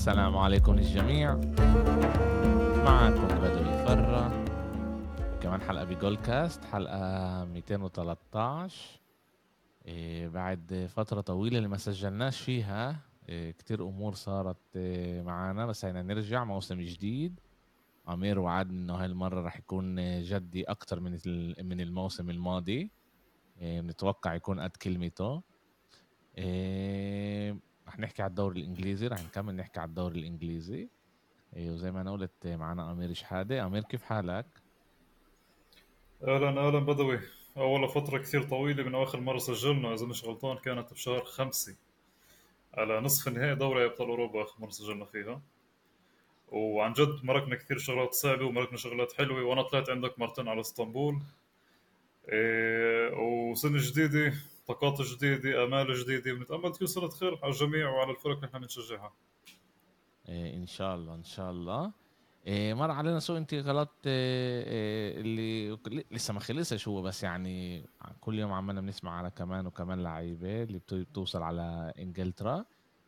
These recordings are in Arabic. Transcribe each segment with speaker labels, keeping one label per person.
Speaker 1: السلام عليكم الجميع معكم بدوي فرة كمان حلقة بجول كاست حلقة 213 إيه بعد فترة طويلة اللي ما سجلناش فيها إيه كتير أمور صارت إيه معنا بس هينا نرجع موسم جديد. عمير وعد إنه هاي المرة رح يكون جدي أكتر من من الموسم الماضي. إيه بنتوقع يكون قد كلمته. إيه رح نحكي على الدوري الإنجليزي رح نكمل نحكي على الدوري الإنجليزي. إيه وزي ما أنا قلت معنا أمير شحادة. أمير كيف حالك؟
Speaker 2: أهلا أهلا بدوي. أول فترة كثير طويلة من آخر مرة سجلنا. إذا مش غلطان كانت بشهر خمسة على نصف نهائي دوري أبطال أوروبا آخر مرة سجلنا فيها. وعن جد مرقنا كثير شغلات صعبة ومرقنا شغلات حلوة. وأنا طلعت عندك مرتين على إسطنبول. إيه وسنة جديدة طاقات جديدة آمال جديدة ونتأمل تكون سنة خير على الجميع وعلى الفرق اللي إحنا بنشجعها.
Speaker 1: إيه إن شاء الله إن شاء الله. إيه مر علينا سوء انتقالات إيه إيه اللي لسه ما خلصش هو بس يعني كل يوم عمالنا بنسمع على كمان وكمان لعيبة اللي بتوصل على إنجلترا.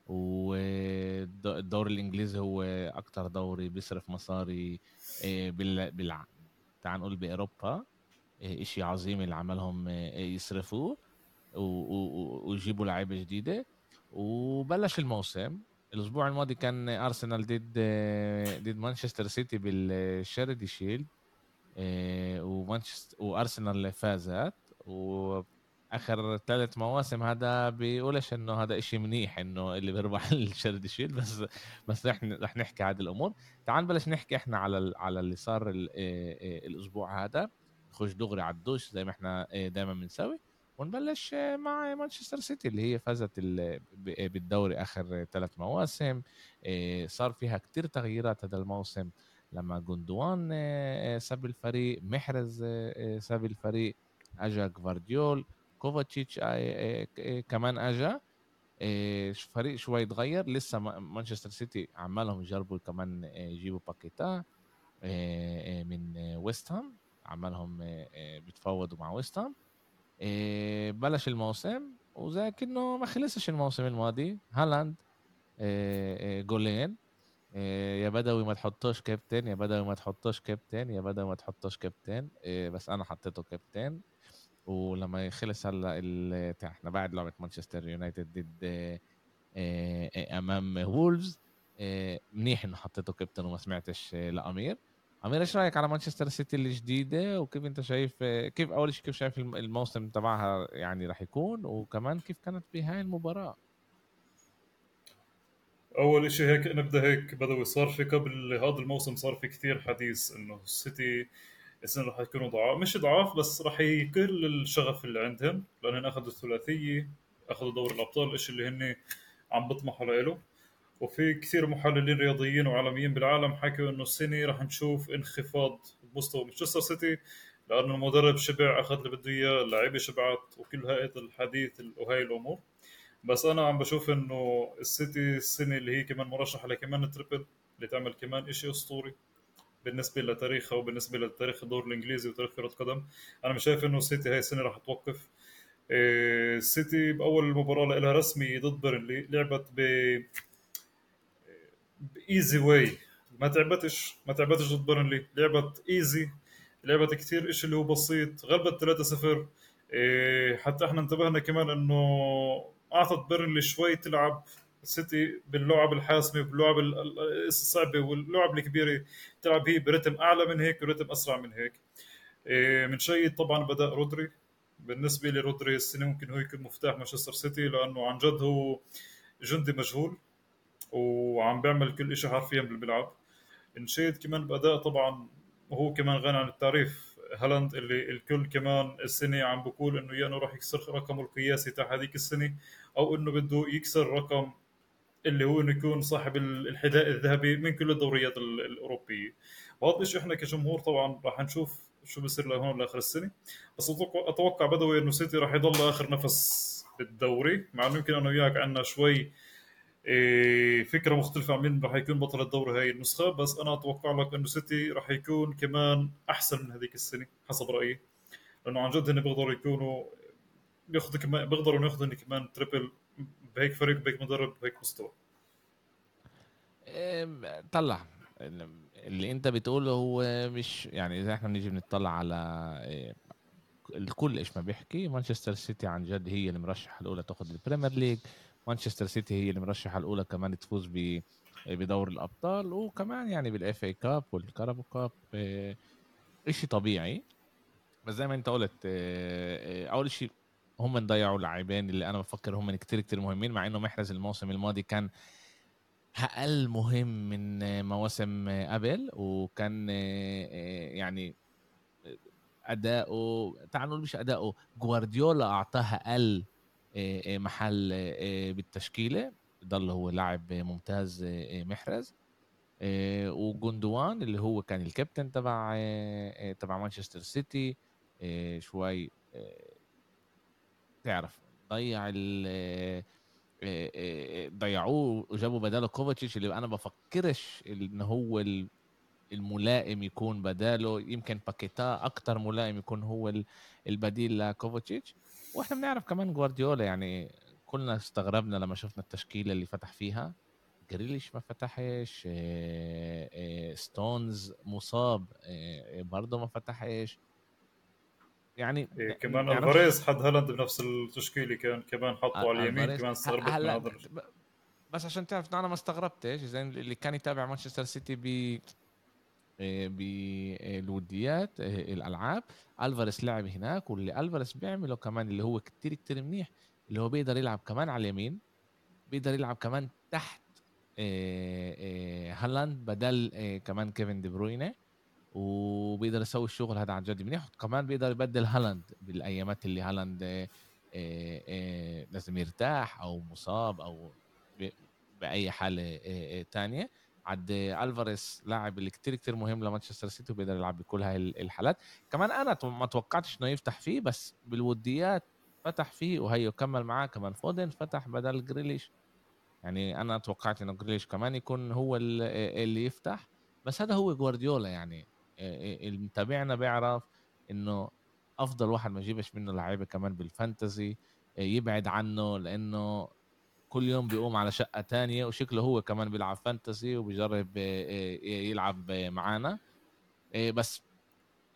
Speaker 1: والدوري الإنجليزي هو أكتر دوري بيصرف مصاري إيه بال, بال... تعال نقول بأوروبا. إيه إشي عظيم اللي عملهم إيه يصرفوه. ويجيبوا لعيبة جديدة. وبلش الموسم. الأسبوع الماضي كان ارسنال ضد ضد مانشستر سيتي بالشيردي شيلد آه، ومانشستر وارسنال فازت. وآخر ثلاث مواسم هذا بيقولش إنه هذا إشي منيح إنه اللي بيربح الشيردي شيلد بس بس رح رح نحكي هذه الأمور. تعال بلش نحكي إحنا على على اللي صار آه، آه، الأسبوع هذا. نخش دغري على الدوش زي ما إحنا دائما بنسوي. ونبلش مع مانشستر سيتي اللي هي فازت بالدوري آخر ثلاث مواسم. آه، صار فيها كتير تغييرات هذا الموسم لما جوندوجان آه، ساب الفريق محرز آه، ساب الفريق أجا جفارديول كوفاتشيتش كمان أجا. فريق شوي تغير لسه مانشستر سيتي عمالهم يجربوا كمان يجيبوا باكيتا من ويست هام. عمالهم بيتفاوضوا مع ويست هام. بلش الموسم وزي كأنه ما خلصش الموسم الماضي هالاند جولين يا بدوي ما تحطوش كابتن يا بدوي ما تحطوش كابتن يا بدوي ما تحطوش كابتن بس أنا حطيته كابتن ولما خلص هلا إحنا بعد لعبه مانشستر يونايتد ضد أمام وولفز منيح انه حطيته كابتن وما سمعتش لأمير أمير إيش رأيك على مانشستر سيتي الجديدة؟ وكيف أنت شايف كيف أول شيء كيف شايف الموسم تبعها يعني راح يكون؟ وكمان كيف كانت بهاي المباراة؟
Speaker 2: أول شيء هيك نبدأ هيك بدوي. صار في قبل هذا الموسم صار في كثير حديث إنه السيتي السنة راح يكونوا ضعاف. مش ضعاف بس راح يقل الشغف اللي عندهم لأنهم أخذوا الثلاثية أخذوا دوري الأبطال الشيء اللي هن عم بيطمحوا له وفي كثير محللين رياضيين وعالميين بالعالم حكوا إنه السنة راح نشوف انخفاض بمستوى مانشستر سيتي لأنه المدرب شبع أخذ اللي بده إياه اللعيبة شبعت وكل هاي الحديث وهي الأمور. بس أنا عم بشوف إنه السيتي السنة اللي هي كمان مرشحة لكمان treble اللي تعمل كمان شيء أسطوري بالنسبة لتاريخها وبالنسبة لتاريخ الدوري الإنجليزي وتاريخ كرة القدم أنا مش شايف إنه السيتي هاي السنة راح توقف. إيه، السيتي بأول مباراة لها رسمي ضد بيرنلي لعبت ب ب easy way ما تعبتش ما تعبتش ضد بيرنلي لعبت easy لعبت كثير شيء اللي هو بسيط. غلبت 3-0 إيه حتى إحنا انتبهنا كمان إنه أعطت بيرنلي شوي تلعب السيتي باللعب الحاسمة باللعب الصعبة واللعب الكبيرة. تلعب هي برتم أعلى من هيك ورتم أسرع من هيك. إيه من شيء طبعا بدأ رودري. بالنسبة لرودري السنة ممكن هو يكون مفتاح مانشستر سيتي لأنه عن جد هو جندي مجهول. وعم بيعمل كل شيء حرفيا بالملعب أنشيد كمان بأداء طبعا وهو كمان غني عن التعريف. هالاند اللي الكل كمان السنة عم بقول إنه يا إنه راح يكسر رقمه القياسي تاع هذيك السنة أو إنه بده يكسر رقم اللي هو إنه يكون صاحب الحذاء الذهبي من كل الدوريات الأوروبية. وهذا الشيء إحنا كجمهور طبعا راح نشوف شو بصير لهون لآخر السنة. بس أتوقع بدوي إنه سيتي راح يضل آخر نفس بالدوري مع إنه يمكن أنا وياك عندنا شوي فكرة مختلفة عن مين راح يكون بطل الدوري هاي النسخة بس أنا أتوقع لك إنه سيتي راح يكون كمان أحسن من هذيك السنة حسب رأيي. لأنه عن جد هن بيقدروا يكونوا بياخذوا كمان بيقدروا ياخذوا كمان treble بهيك فريق بهيك مدرب بهيك مستوى.
Speaker 1: طلع. اللي أنت بتقوله هو مش يعني إذا إحنا بنيجي بنطلع على إيه، الكل إيش ما بيحكي مانشستر سيتي عن جد هي المرشحة الأولى تاخذ البريمير ليج مانشستر سيتي هي المرشحه الأولى كمان تفوز ب بدوري الأبطال وكمان يعني بال FA Cup وال Carabao Cup شيء طبيعي. بس زي ما أنت قلت إيه، أول شيء هم ضيعوا لاعبين اللي أنا بفكر هم كتير كتير مهمين مع إنه محرز الموسم الماضي كان أقل مهم من مواسم قبل وكان يعني أداؤه تعال نقول مش أداؤه جوارديولا اعطاه أقل محل بالتشكيلة. ضل هو لاعب ممتاز محرز. وجوندوان اللي هو كان الكابتن تبع تبع مانشستر سيتي. شوي تعرف ضيع ال ضيعوه وجابوا بداله كوفاتشيتش اللي أنا بفكرش إن هو الملائم يكون بداله. يمكن باكيتا أكثر ملائم يكون هو البديل لكوفاتشيتش وإحنا بنعرف كمان جوارديولا يعني كلنا استغربنا لما شفنا التشكيلة اللي فتح فيها. جريليش ما فتحش ستونز مصاب برضه ما فتحش. يعني
Speaker 2: إيه كمان ألفاريز حد هالاند بنفس التشكيلة كان كمان حطوا على اليمين كمان
Speaker 1: استغربت هلا بس عشان تعرف أنا ما استغربتش زي اللي كان يتابع مانشستر سيتي آه، بالوديات آه، الألعاب. ألفاريز لعب هناك واللي ألفاريز بيعمله كمان اللي هو كتير كتير منيح اللي هو بيقدر يلعب كمان على اليمين بيقدر يلعب كمان تحت آه، هالاند بدل كمان كيفن دي بروينه. وبيقدر يسوي الشغل هذا عن جد منيح. كمان بيقدر يبدل هالاند بالأيامات اللي هالاند آه، آه، آه، لازم يرتاح أو مصاب أو بأي حالة تانية. عد ألفاريز لاعب اللي كتير كتير مهم لمانشستر سيتي وبيقدر يلعب بكل هاي الحالات. كمان أنا ما توقعتش إنه يفتح فيه بس بالوديات فتح فيه وهي كمل معاه كمان فودن فتح بدل جريليش. يعني أنا توقعت إنه جريليش كمان يكون هو اللي يفتح. بس هذا هو جوارديولا يعني. المتابعنا بيعرف إنه أفضل واحد ما يجيبش منه لعيبة كمان بالفانتزي يبعد عنه لأنه كل يوم بيقوم على شقة تانية وشكله هو كمان بيلعب فانتسي وبيجرب يلعب معانا بس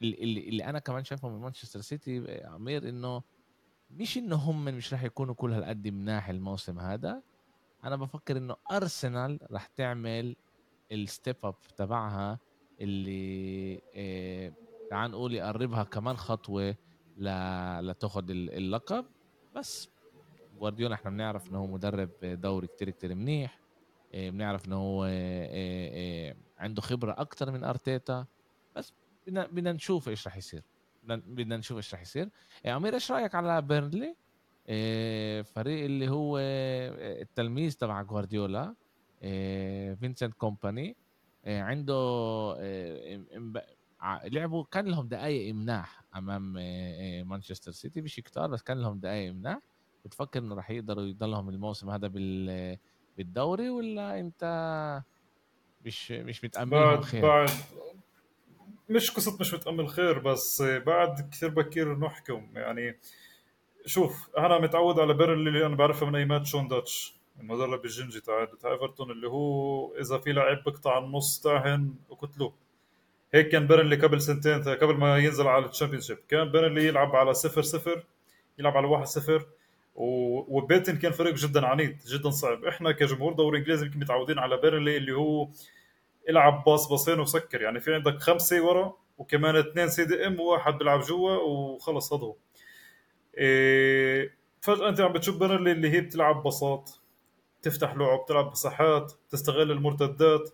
Speaker 1: اللي, أنا كمان شايفه من مانشستر سيتي أمير إنه مش إنه هم مش راح يكونوا كل هالقد مناح الموسم هذا أنا بفكر إنه أرسنال راح تعمل ال step up تبعها اللي آه تعال نقول يقربها كمان خطوة. لتاخذ اللقب بس جوارديولا إحنا بنعرف انه هو مدرب دوري كتير كتير منيح آه بنعرف انه هو آه عنده خبرة أكتر من أرتيتا بس بدنا بدنا نشوف إيش رح يصير. بدنا نشوف إيش رح يصير. أمير إيش رأيك على بيرنلي؟ فريق اللي هو التلميذ تبع جوارديولا فينسنت كومباني آه، عنده آه، لعبوا كان لهم دقائق إمناح أمام آه، مانشستر سيتي مش كتار بس كان لهم دقائق إمناح. بتفكر إنه راح يقدروا يضلهم الموسم هذا بال بالدوري ولا أنت مش مش متامل خير؟
Speaker 2: بعد. مش قصة مش متأمل خير بس بعد كثير بكير نحكم. يعني شوف أنا متعود على بيرنلي اللي أنا بعرفه من إيمات شون دايتش المدرب الجنجي تاع تاع إيفرتون اللي هو إذا في لاعب بقطع النص تاعهن وقتلوه. هيك كان بيرنلي قبل سنتين قبل ما ينزل على ال Championship كان بيرنلي يلعب على 0 0 يلعب على 1 0 وبيرنلي كان فريق جدا عنيد جدا صعب. إحنا كجمهور دوري إنجليزي يمكن متعودين على بيرنلي اللي هو العب باص باصين وسكر. يعني في عندك خمسة ورا وكمان اثنين CDM وواحد بيلعب جوا وخلص هذا إيه فجأة أنت عم بتشوف بيرنلي اللي هي بتلعب باصات تفتح لعب تلعب مساحات تستغل المرتدات.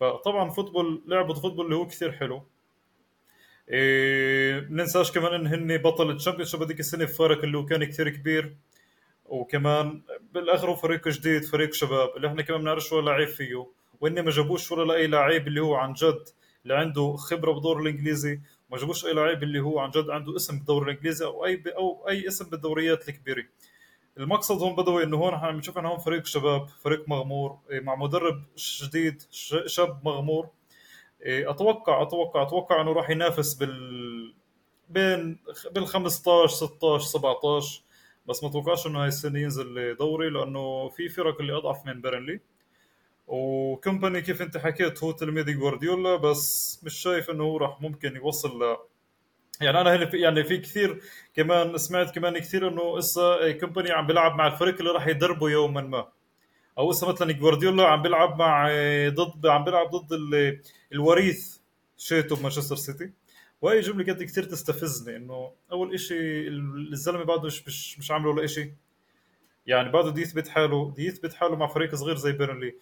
Speaker 2: فطبعا football لعبة football اللي هو كثير حلو. إيه ننساش كمان إن هن بطل ال Championship هذيك السنة بفارق اللي هو كان كثير كبير. وكمان بالآخر هو فريق جديد فريق شباب اللي إحنا كمان بنعرفش ولا لعيب فيه. وان ما جابوش ولا اي لعيب اللي هو عن جد اللي عنده خبرة بالدور الإنجليزي ما جابوش أي لعيب اللي هو عن جد عنده اسم بالدوري الإنجليزي أو أي أو أي اسم بالدوريات الكبيرة. المقصد هون بدوي إنه هون عم نشوف إنه هون فريق شباب فريق مغمور إيه، مع مدرب جديد شاب مغمور. إيه، أتوقع أتوقع أتوقع إنه راح ينافس بال بين بال 15 16 17 بس ما اتوقعش إنه هاي السنة ينزل دوري لأنه في فرق اللي أضعف من بيرنلي. وكومباني كيف أنت حكيت هو تلميذ جوارديولا بس مش شايف إنه هو راح ممكن يوصل ل. يعني أنا هنا في يعني في كثير كمان سمعت كمان كثير إنه إسا كومباني عم بيلعب مع الفريق اللي راح يدربه يوما ما. أو إسا مثلا جوارديولا عم بيلعب مع ضد عم بيلعب ضد الوريث شيتو بمانشستر سيتي. وهي جملة كانت كثير تستفزني إنه أول إشي الزلمة بعده مش مش, مش عامله ولا إشي. يعني بعده بده يثبت حاله بده يثبت حاله مع فريق صغير زي بيرنلي.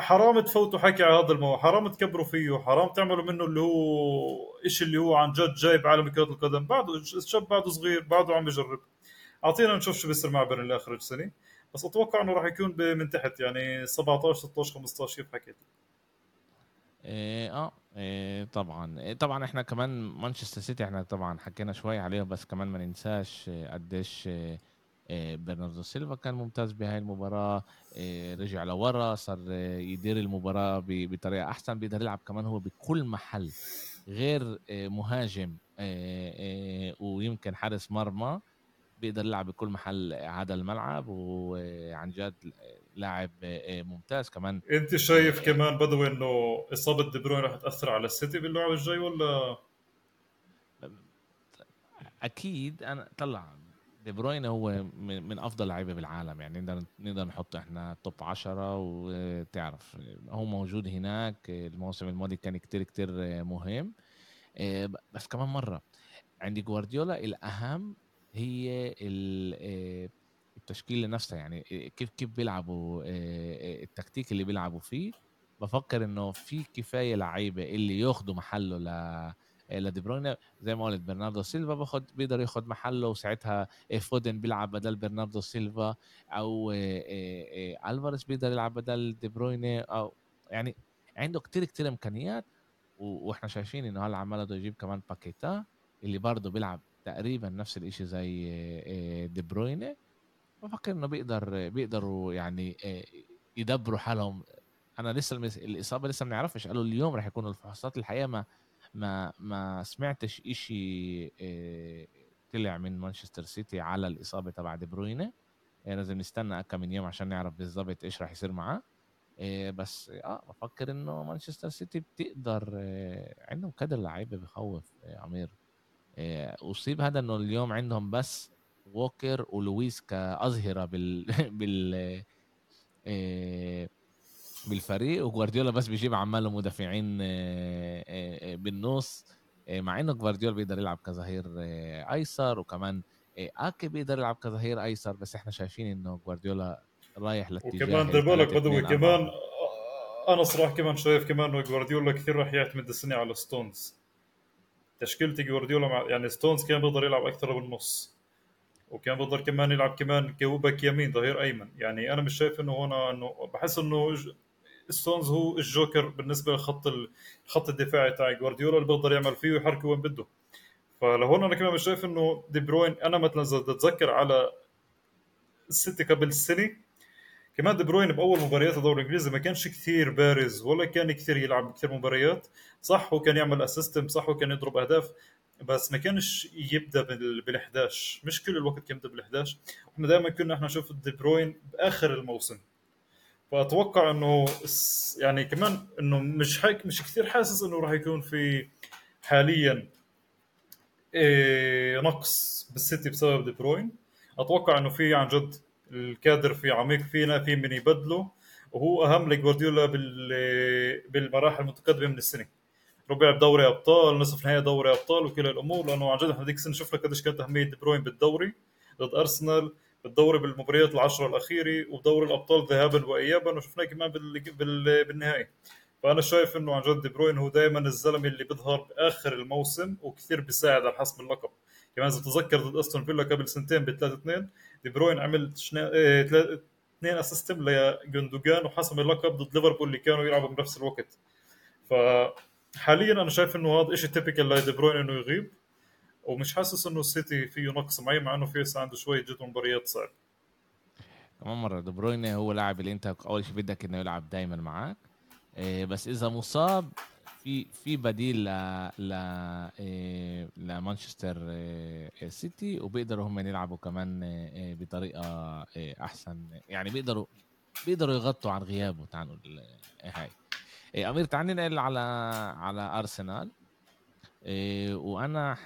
Speaker 2: حرام تفوتوا حكي على هذا الموضوع حرام تكبروا فيه حرام تعملوا منه اللي هو إيش اللي هو عن جد جايب عالم كرة القدم. بعده الشاب بعده صغير بعده عم بيجرب أعطينا نشوف شو بيصير مع بيرنلي آخر السنة. بس أتوقع إنه راح يكون من تحت يعني 17 16 15 كيف حكيت؟
Speaker 1: آه إيه طبعا. إيه طبعا إحنا كمان مانشستر سيتي إحنا طبعا حكينا شوي عليه بس كمان ما ننساش قديش إيه إيه برناردو سيلفا كان ممتاز بهاي المباراة إيه رجع لورا صار يدير المباراة بطريقة أحسن بيقدر يلعب كمان هو بكل محل غير إيه مهاجم ويمكن حارس مرمى بيقدر يلعب بكل محل هذا الملعب وعن جد لاعب ممتاز كمان.
Speaker 2: انت شايف كمان بدوي انه اصابة دي بروين رح تأثر على السيتي باللعب الجاي ولا؟
Speaker 1: أكيد أنا طلع دي بروين هو من أفضل اللعيبه بالعالم يعني نقدر نقدر نحط إحنا توب 10 وتعرف هو موجود هناك الموسم الماضي كان كتير كتير مهم. بس كمان مرة عندي جوارديولا الأهم هي التشكيله نفسها يعني كيف كيف بيلعبوا التكتيك اللي بيلعبوا فيه. بفكر إنه في كفاية لعيبة اللي ياخذوا محله ل لدي بروين زي ما قلت برناردو سيلفا باخد بيقدر ياخذ محله وساعتها فودن بيلعب بدل برناردو سيلفا أو ألفاريز بيقدر يلعب بدل دي بروين أو يعني عنده كتير كتير إمكانيات. وإحنا شايفين إنه هلا عمال بده يجيب كمان باكيتا اللي برضه بيلعب تقريبا نفس الإشي زي دي بروين بفكر إنه بيقدر بيقدروا يعني يدبروا حالهم. أنا لسه الإصابة لسه ما بنعرفش قالوا اليوم رح يكونوا الفحوصات الحقيقة ما ما ما سمعتش إشي طلع من مانشستر سيتي على الإصابة تبع دي بروينة. لازم نستنى كم من يوم عشان نعرف بالضبط إيش راح يصير معاه. بس آه بفكر إنه مانشستر سيتي بتقدر عندهم كادر لعيبة بخوف عمير. اصيب هذا إنه اليوم عندهم بس ووكر ولويس كاظهره بال بال بالفريق وجوارديولا بس بيجيب عماله مدافعين بالنص مع إنه جوارديولا بيقدر يلعب كظهير أيسر وكمان آكي بيقدر يلعب كظهير أيسر بس إحنا شايفين إنه جوارديولا رايح
Speaker 2: لاتجاه وكمان دير بالك بدوي كمان أنا صراحة كمان شايف كمان إنه جوارديولا كثير راح يعتمد السنة على ستونز. تشكيلتي جوارديولا مع يعني ستونز كان بيقدر يلعب أكثر بالنص. وكان بيقدر كمان يلعب كمان ك back يمين ظهير أيمن. يعني أنا مش شايف إنه هنا إنه بحس إنه ستونز هو الجوكر بالنسبة لخط الخط الدفاعي تاع جوارديولا اللي بيقدر يعمل فيه ويحركه وين بده. فلهون أنا كمان مش شايف إنه دي بروين أنا مثلا إذا بتذكر على السيتي قبل السنة كمان دي بروين بأول مباريات الدوري الإنجليزي ما كانش كثير بارز ولا كان كثير يلعب كثير مباريات. صح هو كان يعمل assists صح هو كان يضرب أهداف بس ما كانش يبدأ بال11 مش كل الوقت كان يبدأ بال11 إحنا دائما كنا إحنا نشوف دي بروين بآخر الموسم. فأتوقع إنه يعني كمان إنه مش هيك مش كثير حاسس إنه راح يكون في حاليا إيه نقص بالسيتي بسبب دي بروين. أتوقع إنه في عن جد الكادر في عميق فينا في من يبدله. وهو أهم لجوارديولا بالمراحل المتقدمة من السنة. ربع بدوري أبطال نصف نهائي دوري أبطال وكل الأمور لأنه عن جد إحنا هذيك السنة شفنا قديش كانت أهمية دي بروين بالدوري ضد أرسنال بالدوري بالمباريات العشرة الأخيرة ودوري الأبطال ذهابا وإيابا وشفناه كمان بال... بال... بالنهائي. فأنا شايف إنه عن جد دي بروين هو دائما الزلمة اللي بيظهر بآخر الموسم وكثير بيساعد على حسم اللقب. كمان إذا تتذكر ضد أستون فيلا قبل سنتين ب 3 2 دي بروين عمل شنا... آه... اثنين assists لجندوجان وحسم اللقب ضد ليفربول اللي كانوا يلعبوا بنفس الوقت. فحاليا أنا شايف إنه هذا شيء typical لدي بروين إنه يغيب ومش حاسس إنه السيتي فيه نقص معين مع إنه في عنده شوية جد مباريات صعب.
Speaker 1: كمان مرة دي بروين هو لاعب اللي أنت أول شيء بدك إنه يلعب دائما معك إيه بس إذا مصاب في في بديل ل ل إيه لمانشستر إيه سيتي وبيقدروا هم يلعبوا كمان بطريقة أحسن. يعني بيقدروا بيقدروا يغطوا عن غيابه تعال نقول هاي. إيه أمير تعال ننقل على على أرسنال. إيه وأنا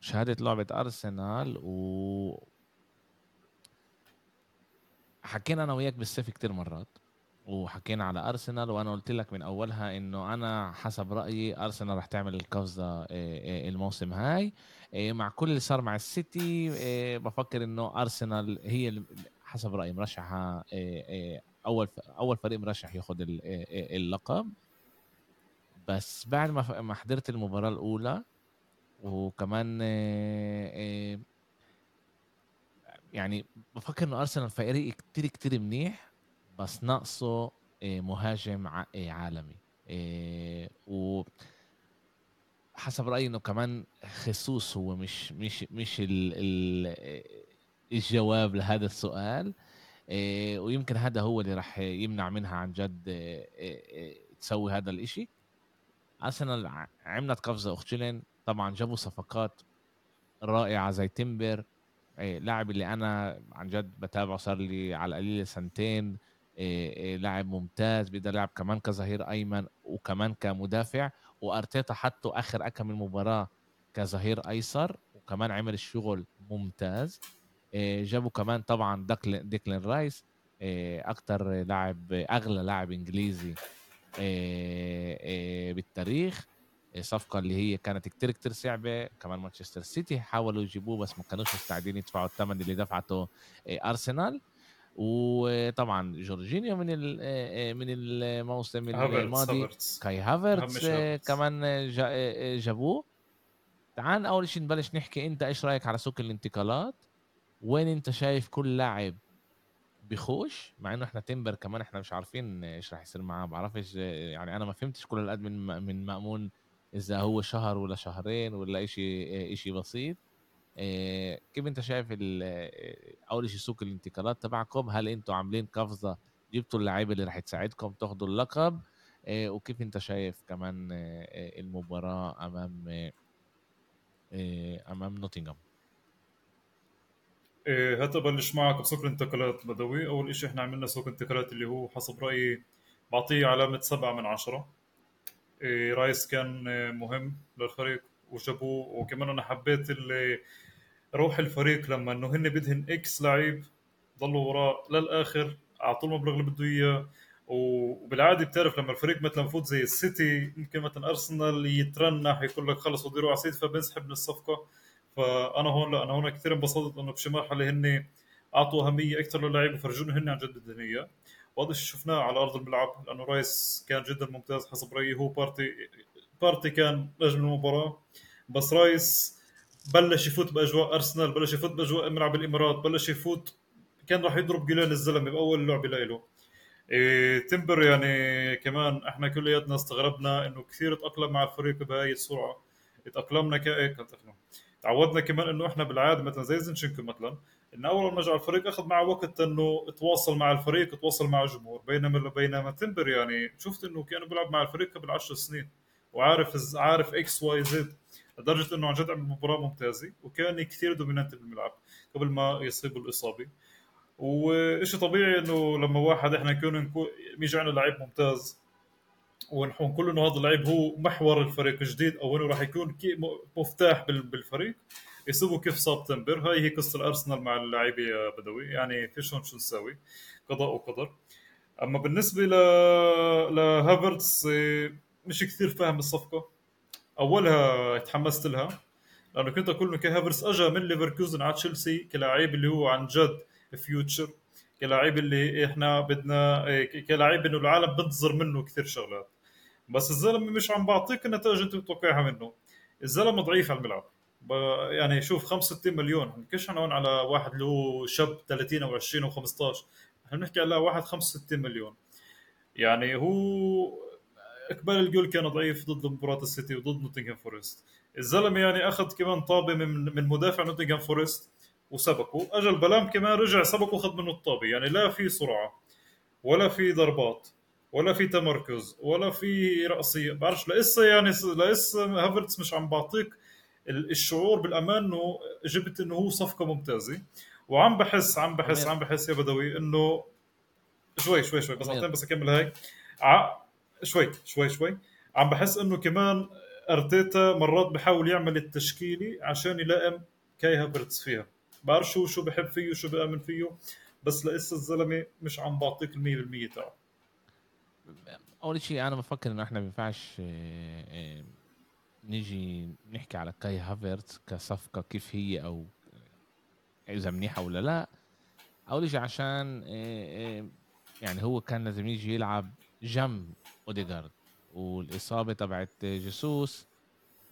Speaker 1: شهادة لعبة أرسنال و حكينا أنا وياك بالسيف كتير مرات وحكينا على أرسنال وأنا قلت لك من أولها إنه أنا حسب رأيي أرسنال رح تعمل القفزة الموسم هاي. مع كل اللي صار مع السيتي بفكر إنه أرسنال هي حسب رأيي مرشحة أول أول فريق مرشح ياخذ اللقب. بس بعد ما ما حضرت المباراة الأولى وكمان يعني بفكر إنه أرسنال فريق كتير كتير منيح بس ناقصه مهاجم عالمي. و حسب رأيي إنه كمان خصوص هو مش مش مش ال ال الجواب لهذا السؤال. ويمكن هذا هو اللي راح يمنع منها عن جد تسوي هذا الإشي. ارسنال عملت قفزة اختشلن طبعا جابوا صفقات رائعة زي تمبر لاعب اللي أنا عن جد بتابعه صار لي على القليل سنتين لاعب ممتاز بيقدر يلعب كمان كظهير أيمن وكمان كمدافع. وأرتيتا حطه آخر كم مباراة كظهير أيسر وكمان عمل الشغل ممتاز. جابوا كمان طبعا ديكلين, رايس أكتر لاعب أغلى لاعب إنجليزي بالتاريخ صفقة اللي هي كانت كتير كتير صعبة. كمان مانشستر سيتي حاولوا يجيبوه بس ما كانوش مستعدين يدفعوا الثمن اللي دفعته أرسنال. وطبعا جورجينيو من من الموسم الماضي. كاي هافرتس كمان جابوه. تعال أول شيء نبلش نحكي أنت إيش رأيك على سوق الانتقالات؟ وين انت شايف كل لاعب بخوش مع انه إحنا تيمبر كمان إحنا مش عارفين إيش راح يصير معاه. بعرفش يعني أنا ما فهمتش كل القد من من مأمون إذا هو شهر ولا شهرين ولا شيء شيء بسيط. إيه كيف انت شايف أول شيء سوق الانتقالات تبعكم؟ هل أنتم عاملين قفزة جبتوا اللعيبة اللي راح تساعدكم تاخذوا اللقب؟ إيه وكيف انت شايف كمان إيه المباراة أمام إيه أمام نوتنغهام؟
Speaker 2: إيه هات ابلش معك بسوق الانتقالات بدوي. أول شيء إحنا عملنا سوق انتقالات اللي هو حسب رأيي بعطيه علامة سبعة من عشرة. إيه رايس كان مهم للفريق وجابوه. وكمان أنا حبيت اللي روح الفريق لما إنه هن بدهن X لعيب ضلوا وراه للآخر أعطوه المبلغ اللي بده إياه. وبالعادة بتعرف لما الفريق مثلا فات زي السيتي يمكن مثلا أرسنال يترنح يقول لك خلص على السيتي فبنسحب من الصفقة. فأنا هون لا أنا هون كثير انبسطت إنه بشي مرحلة هن اعطوا اهميه أكثر للعيب وفرجونا هن عن جد اياه وهذا الشيء شفناه على أرض الملعب لأنه رايس كان جدا ممتاز حسب رأيي. هو بارتي بارتي كان نجم المباراة. بس رايس بلش يفوت بأجواء أرسنال بلش يفوت بأجواء ملعب الإمارات بلش يفوت كان راح يضرب جولين الزلمة بأول لعبة له إيه تمبر يعني كمان إحنا كلياتنا استغربنا إنه كثير تأقلم مع الفريق بهاي السرعة. تأقلمنا كايك تعودنا كمان إنه إحنا بالعادة مثلا زي زنشنكو مثلا انه أول ما جاء الفريق أخذ معه وقت إنه تواصل مع الفريق تواصل مع الجمهور. بينما بينما تمبر يعني شفت إنه كان بيلعب مع الفريق قبل 10 سنين وعارف عارف X Y Z. لدرجة إنه عن جد عمل مباراة ممتازة وكان كثير dominant بالملعب قبل ما يصيب الإصابة. وشيء طبيعي إنه لما واحد إحنا نكون يجي عندنا لعيب ممتاز ونحن كل انه هذا اللعيب هو محور الفريق الجديد أو انه راح يكون مفتاح بالفريق. يسووا كيف صاب تمبر هاي هي قصة الأرسنال مع اللعيبه بدوي. يعني فيش هون شو نسوي قضاء وقدر. أما بالنسبة ل لهافرتس مش كثير فاهم الصفقة. أولها تحمست لها لأنه كنت أقول إنه كهافرس اجى من ليفركوزن على تشيلسي كلاعب اللي هو عن جد فيوتشر كلاعب اللي إحنا بدنا كلاعب إنه العالم بنتظر منه كثير شغلات. بس الزلمه مش عم بعطيك النتائج انت بتوقعها منه. الزلمه ضعيف على الملعب. يعني شوف 65 مليون. بنحكيش هون على واحد اللي هو شاب 30 أو 20 أو 15 إحنا بنحكي على واحد 65 مليون. يعني هو إقبال الجول كان ضعيف ضد مباراة السيتي وضد نوتنغهام فورست. الزلمه يعني أخذ كمان طابة من من مدافع نوتنغهام فورست وسبقه. اجى البلام كمان رجع سبقه وخذ منه الطابة. يعني لا في سرعه ولا في ضربات. ولا في تمركز ولا في رأسية. بعرفش لسه يعني لسه هافرتس مش عم بعطيك الشعور بالأمان إنه جبت إنه هو صفقة ممتازة. وعم بحس عم بحس عم بحس يا بدوي إنه شوي شوي شوي بس بس أكمل هاي. ع... شوي شوي شوي. عم بحس إنه كمان أرتيتا مرات بحاول يعمل التشكيلي عشان يلائم كاي هافرتس فيها. بعرف شو شو بحب فيه وشو بآمن فيه بس لسه الزلمة مش عم بعطيك ال 100% تاعه.
Speaker 1: أول شيء أنا بفكر إنه إحنا ما ينفعش آه، آه، نيجي نحكي على كاي هافرتس كصفقة كيف هي أو إذا منيحة ولا لا. أول شيء عشان آه، يعني هو كان لازم يجي يلعب جنب اوديجارد والإصابة تبعت جيسوس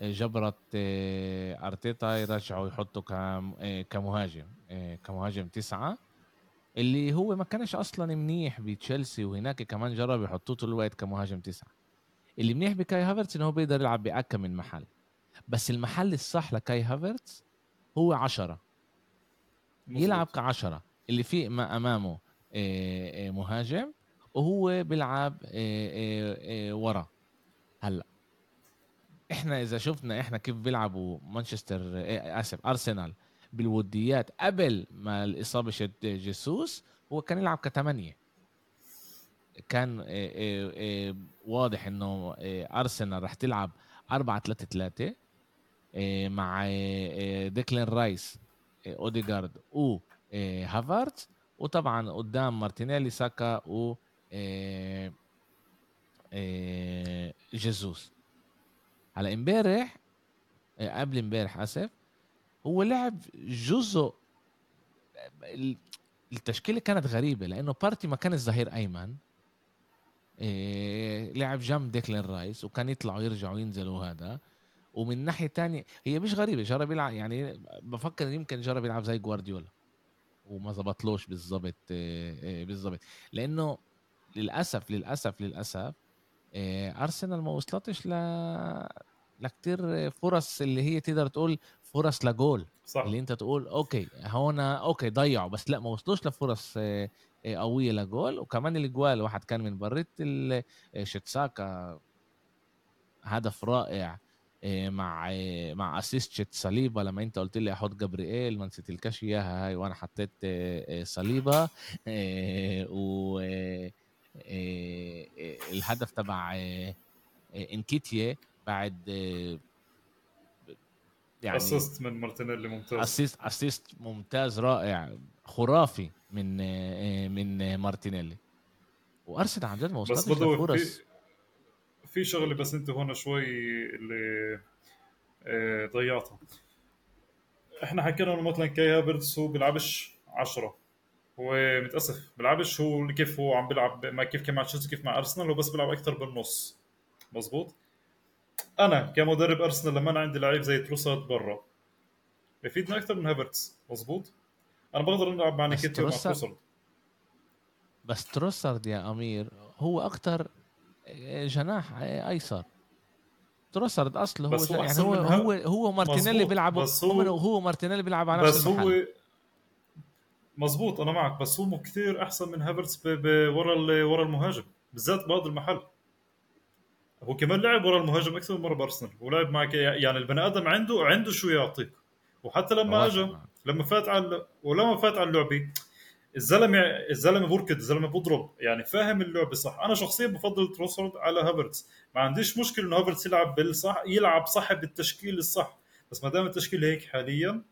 Speaker 1: جبرت أرتيتا يرجعوا يحطوا كمهاجم كمهاجم تسعة. اللي هو ما كانش أصلا منيح بتشيلسي وهناك كمان جرب يحطوه طول الوقت كمهاجم تسعة. اللي منيح بكاي هافرتس إنه هو بيقدر يلعب بأكم من محل. بس المحل الصح لكاي هافرتس هو عشرة. يلعب كعشرة. اللي في ما أمامه مهاجم وهو بيلعب ورا. هلأ. إحنا إذا شفنا إحنا كيف بيلعبوا مانشستر آسف أرسنال بالوديات قبل ما الإصابة شد جيسوس هو كان يلعب كثمانيه كان آه، آه، آه، واضح إنه أرسنال رح تلعب 4 3 3 مع ديكلين رايس اوديجارد و هافرتس وطبعا قدام مارتينيلي ساكا و جيسوس على امبارح قبل امبارح آسف هو لعب جزء التشكيلة كانت غريبة لأنه بارتي ما كان الظهير أيمن. إيه لعب جنب ديكلين رايس وكان يطلعوا يرجعوا ينزلوا هذا ومن ناحية تانية هي مش غريبة جرب يلعب يعني بفكر يمكن جرب يلعب زي جوارديولا. وما زبطلوش بالضبط إيه, إيه، بالضبط. لأنه للأسف للأسف للأسف إيه أرسنال ما وصلتش ل لكتير فرص اللي هي تقدر تقول فرص لجول صح. اللي انت تقول أوكي هون أوكي ضيعوا بس لا ما وصلوش لفرص آه، آه، قوية لجول. وكمان الجوال واحد كان من بريت آه، شيتساكا هدف رائع مع مع اسيست شيت صليبا لما انت قلت لي أحط جبريل ما نسيت الكاش إياها هاي وأنا حطيت صليبا و الهدف تبع انكيتيه بعد
Speaker 2: يعني اسيست من مارتينيلي ممتاز. اسيست
Speaker 1: اسيست ممتاز رائع. خرافي من من مارتينيلي. وأرسنال عن جد ما وصلتش
Speaker 2: لفرص. في, في شغله بس انت هون شوي اللي آه، ضيعتها إحنا حكينا إنه مثلا كاي هافرتس هو بيلعبش 10 هو متأسف بيلعبش هو كيف هو عم بيلعب ما كيف كان مع تشيلسي كيف مع أرسنال هو بس بيلعب أكثر بالنص. مزبوط أنا كمدرب أرسنال لما أنا عندي لعيب زي تروسارد برا. بفيدنا أكثر من هافرتس مزبوط أنا بقدر ألعب مع نكيتيا ومع تروسارد
Speaker 1: بس تروسارد يا أمير هو أكثر جناح أيسر. تروسارد اصله هو, هو يعني هو هو هو مارتينيلي بيلعب هو هو مارتينيلي بيلعب على بس هو
Speaker 2: مزبوط أنا معك بس هو كثير أحسن من هافرتس ورا ورا المهاجم بالذات بهذا المحل. هو كمان لعب ورا المهاجم أكثر من مرة بأرسنال ولعب معك يعني البني آدم عنده عنده شو يعطيك. وحتى لما اجى لما فات على ولما فات على اللعبة الزلمه الزلمة بركض الزلمة بضرب. يعني فاهم اللعبة صح. أنا شخصيا بفضل تروسارد على هافرتس. ما عنديش مشكلة إنه هافرتس يلعب بالصح يلعب صح بالتشكيل الصح. بس ما دام التشكيل هيك حاليا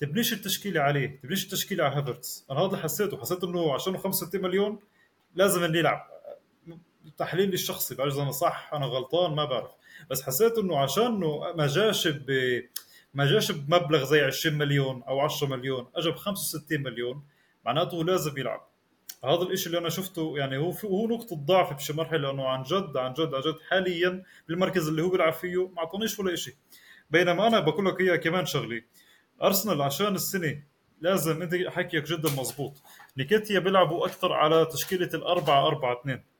Speaker 2: تبنيش التشكيلة عليه تبنيش التشكيلة على هافرتس. أنا هذا حسيته. حسيت إنه عشان 65 مليون لازم اللي يلعب. تحليلي الشخصي بعرف إذا أنا صح أنا غلطان ما بعرف. بس حسيت إنه عشان إنه ما جاش ب ما جاش بمبلغ زي 20 مليون أو 10 مليون اجى ب 65 مليون معناته لازم يلعب. هذا الإشي اللي أنا شفته يعني هو هو نقطة ضعف بشي مرحلة لأنه عن جد عن جد عن جد حاليا بالمركز اللي هو بيلعب فيه ما أعطونيش ولا إشي. بينما أنا بقول لك إياه كمان شغلي أرسنال عشان السنة لازم أنت حكيك جدا مزبوط. نيكيتيا بيلعبوا أكثر على تشكيلة الأربعة أربعة اثنين.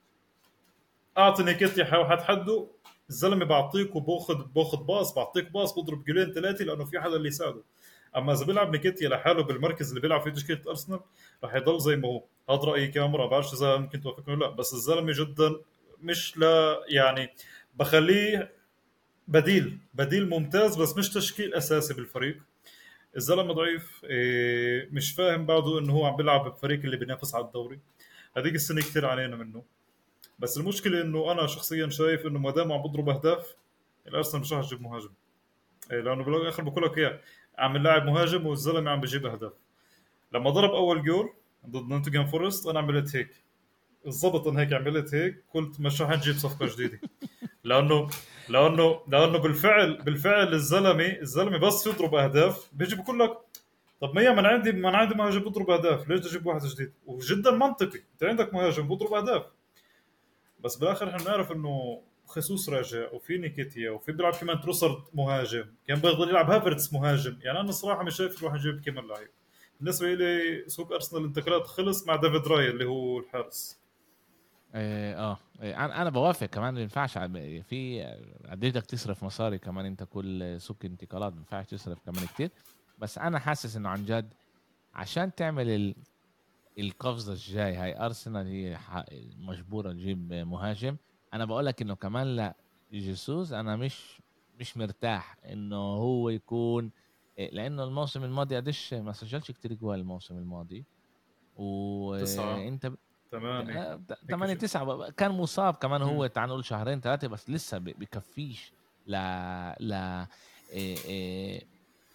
Speaker 2: اعطني كتلي حتحده الزلمة بعطيك وباخذ بأخذ باص بعطيك باص بضرب جولين ثلاثة لأنه في حدا اللي يساعده. أما إذا بيلعب نيكيتيا لحاله بالمركز اللي بيلعب فيه تشكيلة أرسنال رح يضل زي ما هو. هذا رأيي كمان مره بعرفش إذا ممكن توافقني ولا لأ بس الزلمة جدا مش لا يعني بخليه بديل بديل ممتاز بس مش تشكيل أساسي بالفريق. الزلمة ضعيف إيه، مش فاهم بعده إنه هو عم بيلعب بفريق اللي بينافس على الدوري. هذيك السنة كثير عانينا منه. بس المشكلة إنه أنا شخصيا شايف إنه ما دام عم بضرب أهداف الأرسنال مش راح يجيب مهاجم. إيه، لأنه بالاخر بقول لك إياه عم لاعب مهاجم والزلمة عم بجيب أهداف. لما ضرب أول جول ضد نوتنغهام فورست أنا عملت هيك. بالضبط أنا هيك عملت هيك قلت مش راح نجيب صفقة جديدة. لأنه لأنه لأنه بالفعل بالفعل الزلمة الزلمة بس يضرب أهداف بيجي بقول لك طب ما من عندي من عندي مهاجم بضرب أهداف ليش تجيب واحد جديد؟ وجدا منطقي أنت عندك مهاجم بضرب أهداف. بس بالاخر إحنا بنعرف إنه خيسوس راجع وفي نكيتيا وفي بيلعب كمان تروسارد مهاجم كان بيقدر يلعب هافرتس مهاجم يعني أنا الصراحة مش شايف يروح يجيب كمان لعيب بالنسبة لي سوق أرسنال الانتقالات خلص مع ديفيد راي اللي هو الحارس
Speaker 1: آه, آه. أنا بوافق كمان ما ينفعش في قد بدك تصرف مصاري كمان أنت كل سوق انتقالات ما ينفعش تصرف كمان كتير بس أنا حاسس إنه عن جد عشان تعمل. القفزة الجاي هاي أرسنال هي مجبورة تجيب مهاجم. أنا بقول لك إنه كمان لا جيسوس أنا مش مش مرتاح إنه هو يكون لأنه الموسم الماضي قديش ما سجلش كتير جوال الموسم الماضي. وانت ثمانية تسعة. كان مصاب كمان هو تعال نقول شهرين ثلاثة بس لسه بكفيش ل ل إيه إيه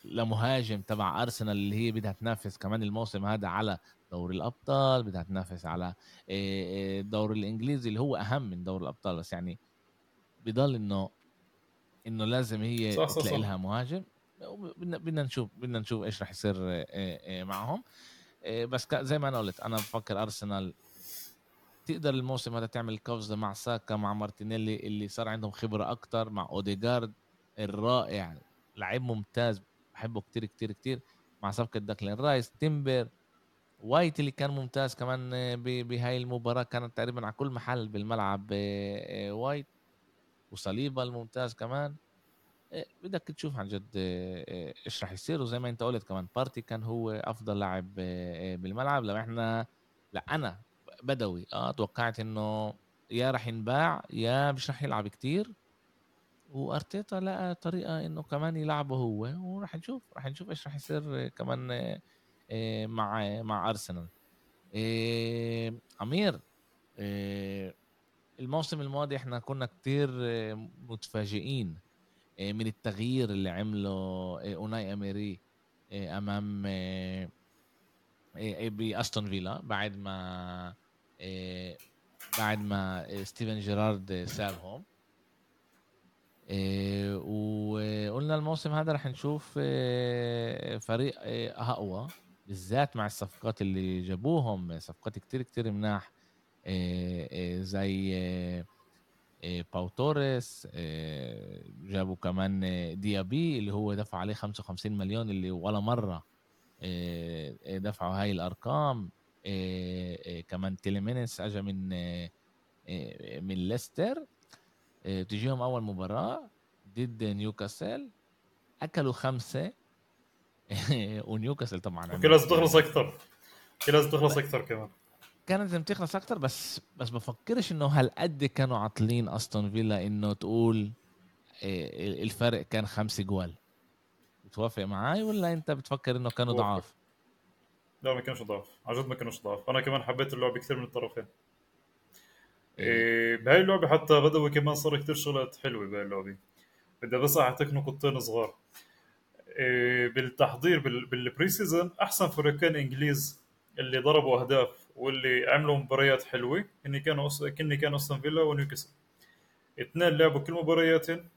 Speaker 1: لمهاجم تبع أرسنال اللي هي بدها تنافس كمان الموسم هذا على دوري الأبطال بدها تنافس على الدوري الإنجليزي اللي هو أهم من دوري الأبطال بس يعني بضل إنه إنه لازم هي صح صح تلاقي لها مهاجم بدنا نشوف بدنا نشوف إيش راح يصير معهم. بس زي ما أنا قلت أنا بفكر أرسنال تقدر الموسم هذا تعمل قفزة مع ساكا مع مارتينيلي اللي صار عندهم خبرة أكثر مع اوديجارد الرائع لعيب ممتاز بحبه كتير كتير كتير. مع صفقة ديكلان رايس تيمبر وايت اللي كان ممتاز كمان بهاي المباراة كانت تقريبا على كل محل بالملعب آه، وايت وصليبا الممتاز كمان. آه، بدك تشوف عن جد آه، إيش راح يصير. وزي ما انت قلت كمان بارتي كان هو أفضل لاعب بالملعب. لو إحنا لا أنا بدوي آه توقعت إنه يا راح ينباع يا مش راح يلعب كتير. وأرتيتا لقى طريقة إنه كمان يلعبه هو وراح نشوف راح نشوف إيش راح يصير كمان آه، مع مع أرسنال. آه، أمير آه، الموسم الماضي إحنا كنا كتير متفاجئين من التغيير اللي عمله أوناي أميري أمام باستون فيلا بعد ما بعد ما ستيفن جيرارد سابهم وقلنا الموسم هذا رح نشوف فريق أقوى. بالذات مع الصفقات اللي جابوهم صفقات كتير كتير مناح زي باو توريس جابوا كمان ديابي اللي هو دفع عليه 55 مليون اللي ولا مرة دفعوا هاي الأرقام كمان تيليمانس اجى من من ليستر تجيهم أول مباراة ضد نيوكاسل أكلوا خمسة ونيوكاسل طبعا
Speaker 2: كان لازم تخلص أكثر كان لازم تخلص أكثر كمان.
Speaker 1: كانت لازم تخلص أكثر بس بس بفكرش إنه هالقد كانوا عاطلين أستون فيلا إنه تقول آه، الفرق كان خمسة جوال. بتوافق معي ولا أنت بتفكر إنه كانوا ضعاف؟
Speaker 2: لا ما كانوش ضعاف. عن جد ما كانوش ضعاف. أنا كمان حبيت اللعبه كثير من الطرفين. إيه. بهاي اللعبة حتى بدوي كمان صار كثير شغلات حلوة بهاي اللعبة. بدي بس أعطيك نقطتين صغار. إيه بالتحضير بال pre-season أحسن فريقين إنجليز اللي ضربوا أهداف واللي عملوا مباريات حلوة. هن كانوا كني كانوا أستون فيلا ونيوكاسل. اثنين لعبوا كل مبارياتهم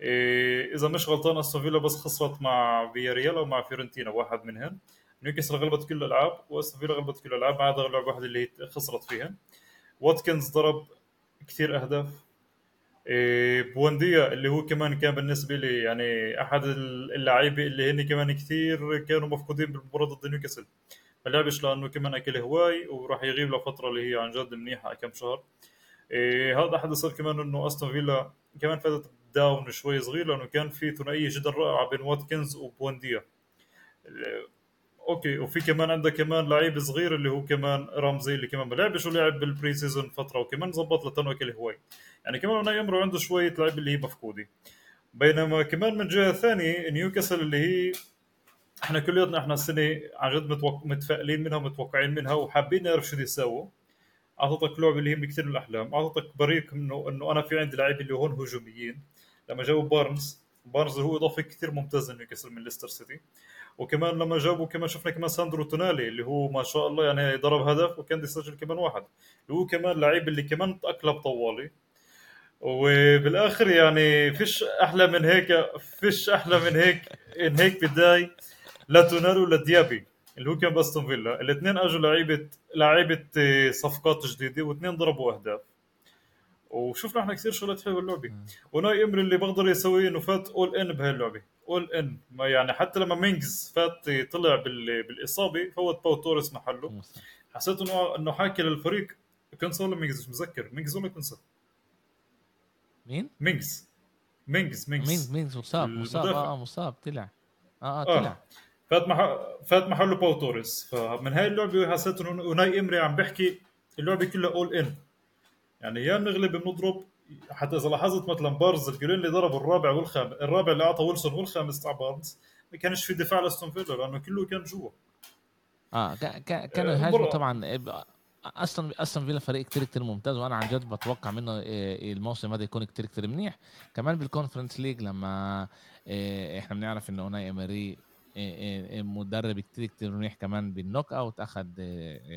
Speaker 2: إيه إذا مش غلطان أستون فيلا بس خسرت مع فياريال أو مع فيورنتينا واحد منهم. نيوكاسل غلبت كل الألعاب وأستون فيلا غلبت كل الألعاب ما عدا لعبة واحدة اللي خسرت فيها. واتكنز ضرب كثير أهداف. إيه، بوينديا اللي هو كمان كان بالنسبة لي يعني أحد اللعيبة اللي هن كمان كثير كانوا مفقودين بالمباراة ضد نيوكاسل. ما لعبش لأنه كمان أكل هواي وراح يغيب لفترة اللي هي عن جد منيحة كم شهر. إيه هذا حدث صار كمان إنه أستون فيلا كمان فاتت down شوي صغير لأنه كان في ثنائية جدا رائعة بين واتكنز وبوينديا أوكي وفي كمان عندك كمان لعيب صغير اللي هو كمان رمزي اللي كمان ما لعبش ولعب بالبري سيزون فترة وكمان ظبط لتنوك الهواي يعني كمان أنا يمرو عنده شوية لعيب اللي هي مفقودة. بينما كمان من جهة ثانية نيوكاسل اللي هي إحنا كلياتنا إحنا السنة عن جد متوق... متفائلين منها ومتوقعين منها وحابين نعرف شو بده يساووا. أعطتك لعبه اللي هي كثير من الأحلام. أعطتك بريق إنه إنه أنا في عندي لعيبه اللي هون هجوميين. لما جابوا بارنز بارنز هو اضافه كثير ممتازه نيوكاسل من ليستر سيتي وكمان لما جابوا كمان شفنا كمان ساندرو تونالي اللي هو ما شاء الله يعني ضرب هدف وكان يسجل كمان واحد. اللي هو كمان لعيب اللي كمان تاقلب طوالي. وبالآخر يعني فيش أحلى من هيك فيش أحلى من هيك ان هيك بداي لتونالي ولا ديابي اللي هو كان بأستون فيلا. الاثنين أجوا لعيبة لعيبة صفقات جديدة واثنين ضربوا أهداف. وشفنا إحنا كثير شغلات حلوة باللعبه وناي إمري اللي بقدر يسويه إنه فات اول ان بهاي اللعبة. all in يعني حتى لما مينجز فات طلع بالإصابة فوت باو توريس محله. حسيت إنه إنه حاكي للفريق. كونسا ولا مينجز؟ مش متذكر. مينجز ولا كونسا
Speaker 1: مين؟
Speaker 2: مينجز. مينجز مينجز.
Speaker 1: مينجز مينجز مصاب مصاب. آه مصاب. طلع. آه آه طلع. آه.
Speaker 2: فات مح... فات محله باو توريس فمن هاي اللعبة حسيت إنه اوناي إمري عم بحكي اللعبة كلها all in يعني يا بنغلب بنضرب حتى إذا لاحظت مثلا بارنز الجولين اللي ضربوا الرابع والخامس الرابع اللي أعطى ويلسون والخامس تاع بارنز ما كانش في دفاع لأستون فيلا لأنه كله كان جوا.
Speaker 1: آه كانوا يهاجموا طبعا أصلا أصلا فيلا فريق كتير كتير ممتاز وأنا عن جد بتوقع منه آه، الموسم هذا يكون كتير كتير منيح. كمان بال Conference League لما آه، إحنا بنعرف إنه أوناي امري آه، مدرب كتير كتير منيح كمان بال knock out أخذ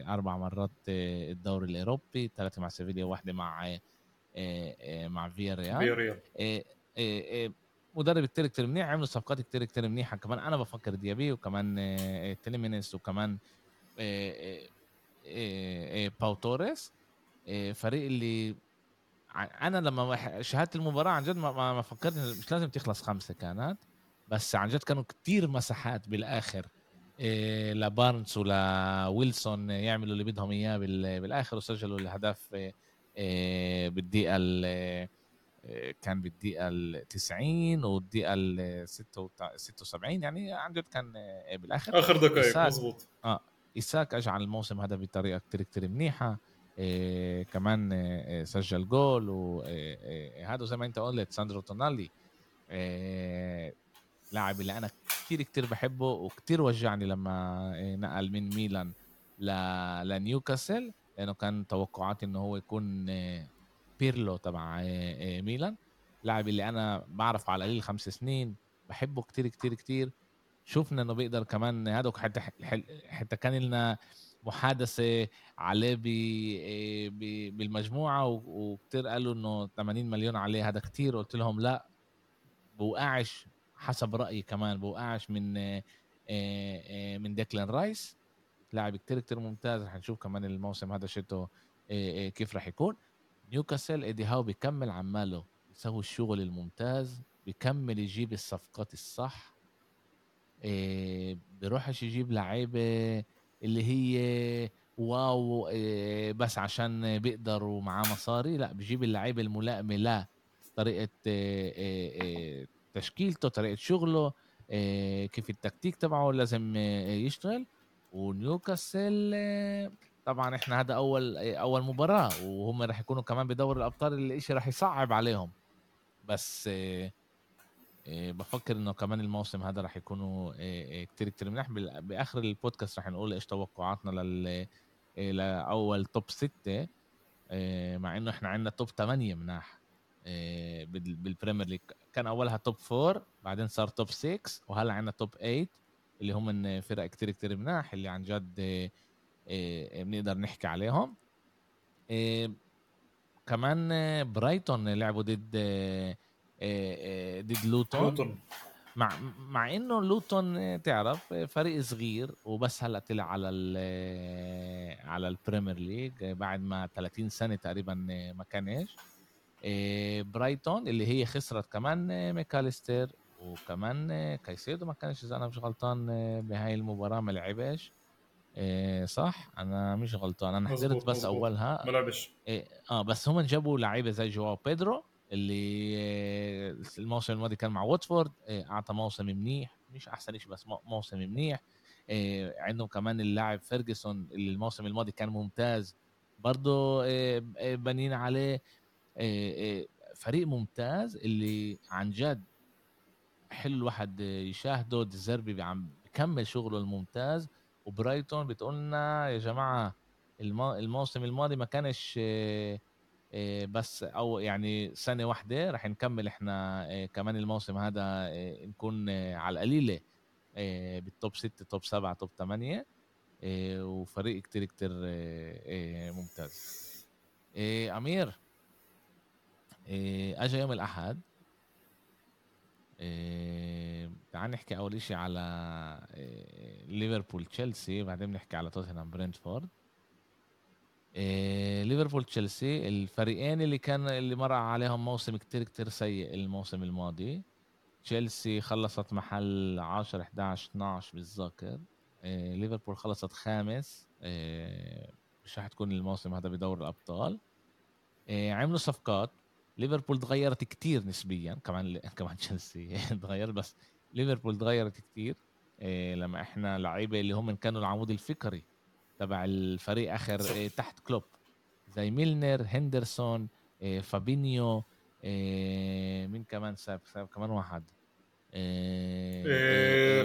Speaker 1: أربع مرات الدوري الأوروبي ثلاثة مع سيفيليا واحدة مع مع فيا ريال مدرب كتير كتير منيح عملوا صفقات كتير كتير منيحة. كمان أنا بفكر ديابي وكمان تيليمانس وكمان باو توريس. فريق اللي أنا لما شاهدت المباراة عن جد ما فكرت مش لازم تخلص خمسة كانت. بس عن جد كانوا كتير مساحات بالآخر لبارنس ولا يعملوا اللي بدهم إياه بالآخر وسجلوا الاهداف بالدقيقة كان بالدقيقة ال 90 والدقيقة ال 76 يعني عن جد كان بالآخر
Speaker 2: آخر دقائق مضبوط
Speaker 1: آه إيساك أجعل الموسم هذا بطريقة كتير كتير منيحة إيه كمان إيه سجل جول وهذا زي ما أنت قلت ساندرو تونالي إيه لاعب اللي أنا كتير كتير بحبه وكتير وجعني لما إيه نقل من ميلان. لنيوكاسل لأنه كان توقعاتي إنه هو يكون إيه بيرلو تبع إيه, إيه ميلان. لاعب اللي أنا بعرفه على القليل خمس سنين بحبه كتير كتير كتير. شفنا إنه بيقدر كمان هذا حتى حتى كان لنا محادثة عليه بالمجموعة وكتير قالوا إنه 80 مليون عليه. هذا كتير. قلت لهم لا بوقعش حسب رأيي كمان بوقعش من من ديكلان رايس. لاعب كتير كتير ممتاز رح نشوف كمان الموسم هذا شتو كيف رح يكون. نيوكاسل إيدي هاو بيكمل عماله يسوي الشغل الممتاز بيكمل يجيب الصفقات الصح آه، بيروحش يجيب لعيبة اللي هي wow آه، بس عشان بيقدر ومعاه مصاري لا بيجيب اللعيبة الملائمة لا طريقة آه، تشكيلته طريقة شغله كيف التكتيك تبعه لازم يشتغل. ونيوكاسل طبعا إحنا هذا أول أول مباراة وهم راح يكونوا كمان بدور الأبطال الاشي راح يصعب عليهم. بس إيه، بفكر إنه كمان الموسم هذا راح يكونوا إيه، كتير كتير منيح. بآخر البودكاست راح نقول إيش توقعاتنا لل لأول توب ستة مع إنه إحنا عندنا top 8 مناح بال Premier League. كان أولها top 4 بعدين صار top 6 وهلا عندنا top 8 اللي هم فرق كتير كتير مناح اللي عن جد بنقدر نحكي عليهم. كمان برايتون لعبوا ضد ضد لوتون. لوتون. مع مع إنه لوتون تعرف فريق صغير وبس هلأ طلع على على ال Premier League بعد ما 30 سنة تقريبا ما كانش برايتون اللي هي خسرت كمان ماكاليستر وكمان كايسيدو ما كانش اذا أنا مش غلطان بهاي المباراة ما لعبش صح؟ أنا مش غلطان أنا حضرت بس مزبوط. أولها.
Speaker 2: ما لعبش.
Speaker 1: آه بس هم جابوا لعيبة زي جواو بيدرو اللي الموسم الماضي كان مع واتفورد آه، أعطى موسم منيح مش أحسن شيء بس موسم منيح. آه، عندهم كمان اللاعب فيرجسون اللي الموسم الماضي كان ممتاز برضه آه، بنين عليه. فريق ممتاز اللي عن جد حلو الواحد يشاهده ديزيربي عم بكمل شغله الممتاز. وبرايتون بتقولنا يا جماعة الموسم الماضي ما كانش بس أو يعني سنة واحدة راح نكمل إحنا كمان الموسم هذا نكون على القليلة بال top 6 top 7 top 8 وفريق كتير كتير ممتاز. أمير اجى يوم الأحد. تعال نحكي أول شيء على ليفربول تشيلسي بعدين بنحكي على توتنهام برينتفورد ليفربول تشيلسي الفريقين اللي كان اللي مر عليهم موسم كتير كتير سيء الموسم الماضي. تشيلسي خلصت محل 10 11 12 بالذاكر. ليفربول خلصت خامس. مش راح تكون الموسم هذا بدور الأبطال. عملوا صفقات. ليفربول تغيرت كتير نسبيا كمان كمان تشيلسي تغير بس ليفربول تغيرت كتير. إيه لما إحنا لعيبة اللي هم كانوا العمود الفكري تبع الفريق آخر إيه تحت كلوب. زي ميلنر هندرسون إيه فابينيو مين كمان ساب؟ ساب كمان واحد.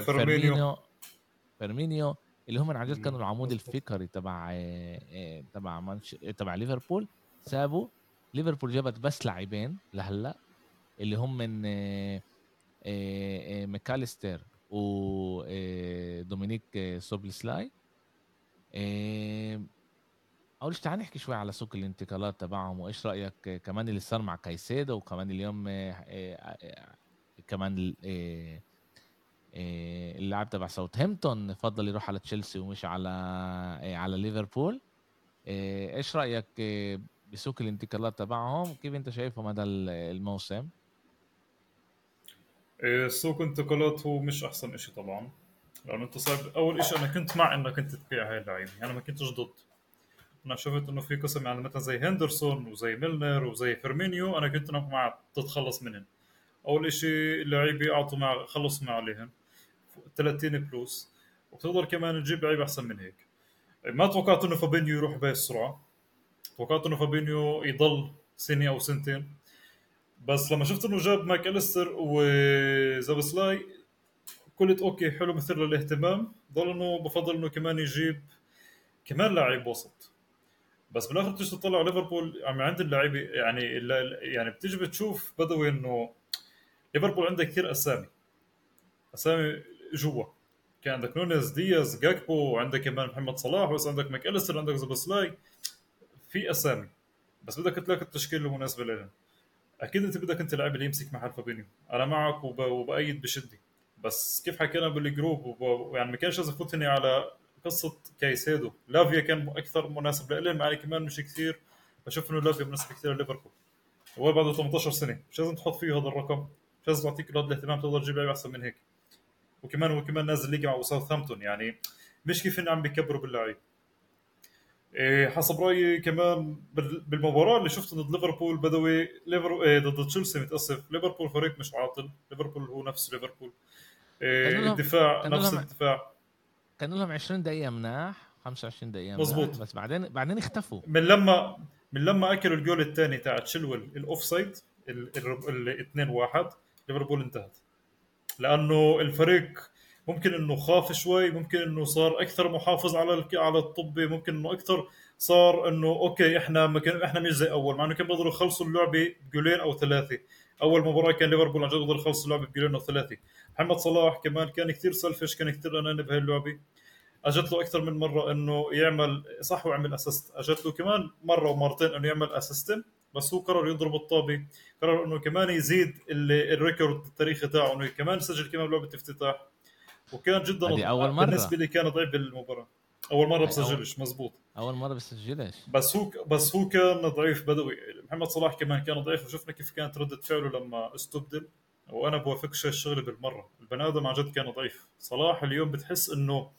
Speaker 2: فيرمينو.
Speaker 1: فيرمينو. اللي هم عن جد كانوا العمود الفكري تبع تبع. تبع ليفربول سابوا ليفربول جابت بس لاعبين لهلا اللي هم من آه، آه، آه، ماك أليستر ودومينيك سوبوسلاي. اول شيء تعال نحكي شوي على سوق الانتقالات تبعهم وإيش رأيك كمان اللي صار مع كايسيدو وكمان اليوم كمان اللاعب تبع ساوثهامبتون فضل يروح على تشيلسي ومش على على ليفربول. إيش رأيك بسوق الانتقالات تبعهم كيف أنت شايفهم هذا الموسم؟
Speaker 2: إيه، سوق انتقالات هو مش أحسن شيء طبعا. لأنه أنت صعب أول شيء أنا كنت مع إنك أنت تبيع هاي اللعيبة يعني ما كنتش ضد. أنا شفت إنه في قسم يعني مثلا زي هندرسون وزي ميلنر وزي فيرمينو أنا كنت مع تتخلص منهم. أول شيء اللعيبة اعطوا مع خلصوا مع عليهم. 30 plus وبتقدر كمان تجيب لعيبة أحسن من هيك. ما توقعت إنه فابينيو يروح بهي السرعة. توقعت انه فابينيو يضل سنة أو سنتين. بس لما شفت إنه جاب ماك أليستر وسوبوسلاي قلت okay حلو مثير للاهتمام. ضل إنه بفضل إنه كمان يجيب كمان لاعب وسط. بس بالآخر بتيجي تطلع ليفربول عم عند اللعيبة يعني يعني بتيجي بتشوف بدوي إنه ليفربول عنده كثير أسامي. أسامي جوا. كان عندك نونيز دياز جاكبو وعندك كمان محمد صلاح بس عندك ماك أليستر عندك سوبوسلاي في أسامي بس بدك تلاقي التشكيله المناسبة لهم أكيد أنت بدك أنت لاعب اللي يمسك محل فابينيو. أنا معك وب... وبأيد بشدي بس كيف حكينا بالجروب وب... يعني ما كانش لازم افوت هني على قصة كايسيدو لافيا كان أكثر مناسب لإلهم يعني كمان مش كثير بشوف إنه لافيا مناسب كثير لليفربول. هو بعده 18 سنة. مش لازم تحط فيه هذا الرقم. مش لازم تعطيك هذا الاهتمام تقدر تجيب أحسن من هيك. وكمان هو كمان نازل ليجا مع ساوثهامبتون. يعني مش كيف إنه عم بيكبروا باللعيب. إيه، حسب رأيي كمان بالمباراة اللي شفت ضد ليفربول بدوي ليفر إيه، ضد تشيلسي متاسف ليفربول فريق مش عاطل. ليفربول هو نفس ليفربول. إيه، الدفاع نفس الدفاع.
Speaker 1: كانوا لهم 20 دقيقة مناح 25 دقيقة
Speaker 2: مزبوط
Speaker 1: بس بعدين بعدين اختفوا.
Speaker 2: من لما من لما أكلوا الجول الثاني تاع تشيلويل ال offside ال 2 1 ليفربول انتهت. لأنه الفريق ممكن إنه خاف شوي ممكن إنه صار أكثر محافظ على على الطابة ممكن إنه أكثر صار إنه okay إحنا ما كان إحنا مش زي أول مع إنه كان بيقدروا يخلصوا اللعبة بجولين أو ثلاثة. أول مباراة كان ليفربول عن جد بيقدر يخلص اللعبة بجولين أو ثلاثة. محمد صلاح كمان كان كثير selfish كان كثير اناني بهي اللعبة. أجت له أكثر من مرة إنه يعمل صح وعمل assist أجت له كمان مرة ومرتين إنه يعمل assist بس هو قرر يضرب الطابة. قرر إنه كمان يزيد ال record التاريخي تاعه إنه كمان يسجل كمان لعبه افتتاح. وكان جدا
Speaker 1: هذه أول مرة.
Speaker 2: بالنسبة لي كان ضعيف بالمباراة. أول مرة بسجلش مزبوط.
Speaker 1: أول مرة بسجلش.
Speaker 2: بس هو بس هو كان ضعيف بدوي. محمد صلاح كمان كان ضعيف وشفنا كيف كانت ردة فعله لما استبدل. وأنا بوافقش الشغلة بالمرة. البني آدم عن جد كان ضعيف. صلاح اليوم بتحس إنه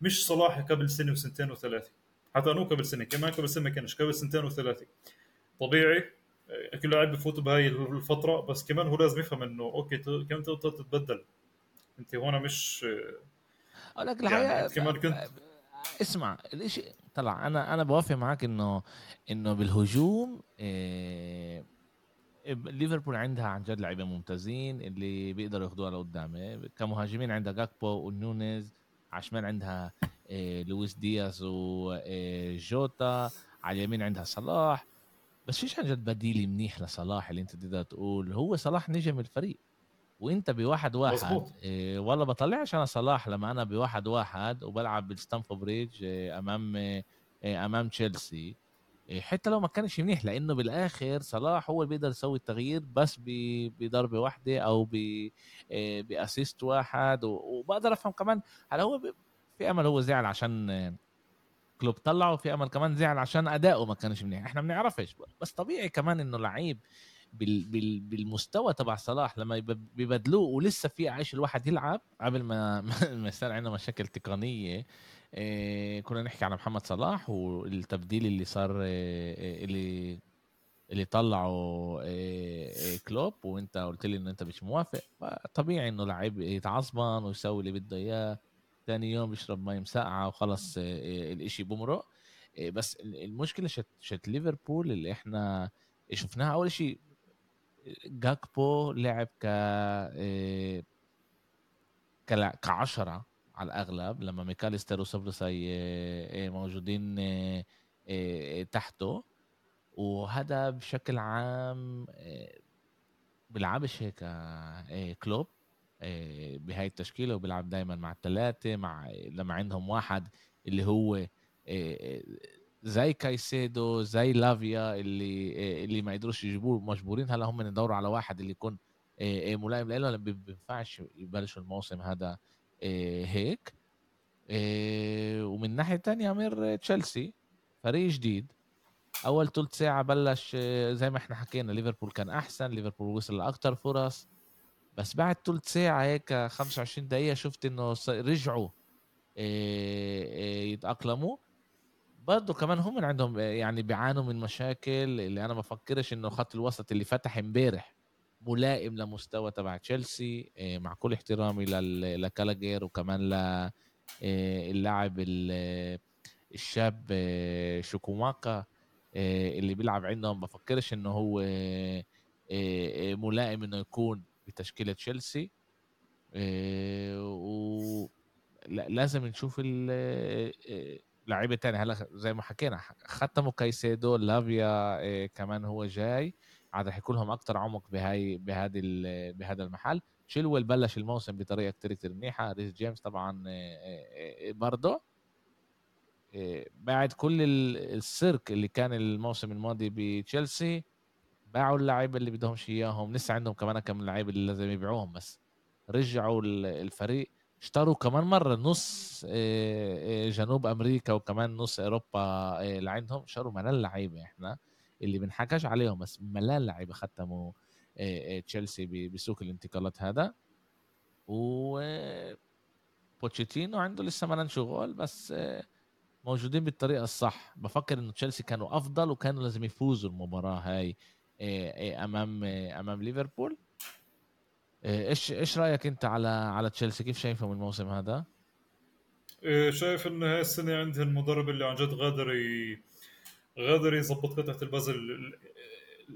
Speaker 2: مش صلاح قبل سنة وسنتين وثلاثة. حتى انه قبل سنة كمان قبل سنة ما كانش قبل سنتين وثلاثة. طبيعي كل لاعب بفوت بهاي الفترة بس كمان هو لازم يفهم إنه أوكي كمان تقدر تتبدل. انت هون مش
Speaker 1: لك الحقيقة يعني كمان كنت اسمع الاشي طلع أنا أنا بوافق معك انه إنه بالهجوم إيه ليفربول عندها عن جد لعيبة ممتازين اللي بيقدروا ياخذوها لقدام كمهاجمين عندها جاكبو ونونيز على الشمال عندها آه، لويس دياز وجوتا على اليمين عندها صلاح. بس فيش عن جد بديل منيح لصلاح اللي انت تقدر تقول هو صلاح نجم الفريق. وأنت بواحد واحد إيه والله بطلعش أنا صلاح لما أنا بواحد واحد وبلعب بالستامفورد بريدج إيه أمام إيه أمام تشيلسي. إيه حتى لو ما كانش منيح لأنه بالآخر صلاح هو اللي بيقدر يسوي التغيير بس بضربه واحدة أو إيه ب assist واحد وبقدر أفهم كمان هل هو في أمل هو زعل عشان كلوب طلعه في أمل كمان زعل عشان أداؤه ما كانش منيح. إحنا ما بنعرفش بس طبيعي كمان إنه لعيب بال بال بالمستوى تبع صلاح لما بيبدلوه ولسه في عايش الواحد يلعب قبل ما ما يصير عندنا مشاكل تقنية. إيه كنا نحكي على محمد صلاح والتبديل اللي صار إيه اللي اللي طلعوا كلوب وانت قلت لي ان انت مش موافق. طبيعي إنه لعيب يتعصبن ويسوي اللي بده إياه. ثاني يوم يشرب مي مسقعة وخلص الإشي بمرق. بس المشكلة تاعت ليفربول اللي إحنا شفناها. أول شيء جاكبو لعب ك كعشرة على الأغلب لما ماك أليستر وسوبوسلاي موجودين تحته. وهذا بشكل عام بيلعبش هيك كلوب بهاي التشكيلة وبيلعب دايما مع الثلاثة مع لما عندهم واحد اللي هو زي كايسيدو زي لافيا اللي اللي ما يقدروش يجيبوه مجبورين هلا هم يدوروا على واحد اللي يكون ملائم؟ له ما بينفعش يبلشوا الموسم هذا هيك. ومن ناحية تانية أمير تشيلسي فريق جديد. أول ثلث ساعة بلش زي ما إحنا حكينا ليفربول كان أحسن ليفربول وصل لاكثر فرص. بس بعد ثلث ساعة هيك 25 دقيقة شفت إنه رجعوا يتأقلموا. برضه كمان هم عندهم يعني بيعانوا من مشاكل اللي أنا ما بفكرش إنه خط الوسط اللي فتح امبارح ملائم لمستوى تبع تشيلسي آه، مع كل احترامي لكالاجير وكمان للاعب الشاب آه، شوكوماكا آه، اللي بيلعب عندهم. بفكرش إنه هو ملائم إنه يكون بتشكيلة تشيلسي و لازم نشوف لعيبه تاني. هلا زي ما حكينا ختموا كايسيدو لافيا إيه كمان هو جاي. عاد رح يكون لهم أكثر عمق بهاي بهذا بهذا المحل. شيلويل بلش الموسم بطريقة كتير كتير منيحة. ريس جيمس طبعا إيه برضه. إيه بعد كل السيرك اللي كان الموسم الماضي بتشيلسي باعوا اللعيبة اللي بدهمش إياهم. لسه عندهم كمان كم لعيبه اللي لازم يبيعوهم بس. رجعوا الفريق. اشتروا كمان مرة نص جنوب أمريكا وكمان نص أوروبا لعندهم اشتروا ملان لعيبة إحنا اللي بنحكاش عليهم بس ملان لعيبة ختموا تشيلسي بسوق الانتقالات هذا. و بوتشيتينو عنده لسه ما شغل بس موجودين بالطريقة الصح. بفكر إنه تشيلسي كانوا أفضل وكانوا لازم يفوزوا المباراة هاي أمام أمام ليفربول. إيش إيش رأيك أنت على على تشيلسي؟ كيف شايفهم الموسم هذا؟
Speaker 2: إيه، شايف انه هاي السنة عندهم المدرب اللي عن جد غادر ي... غادر يظبط قطعه البازل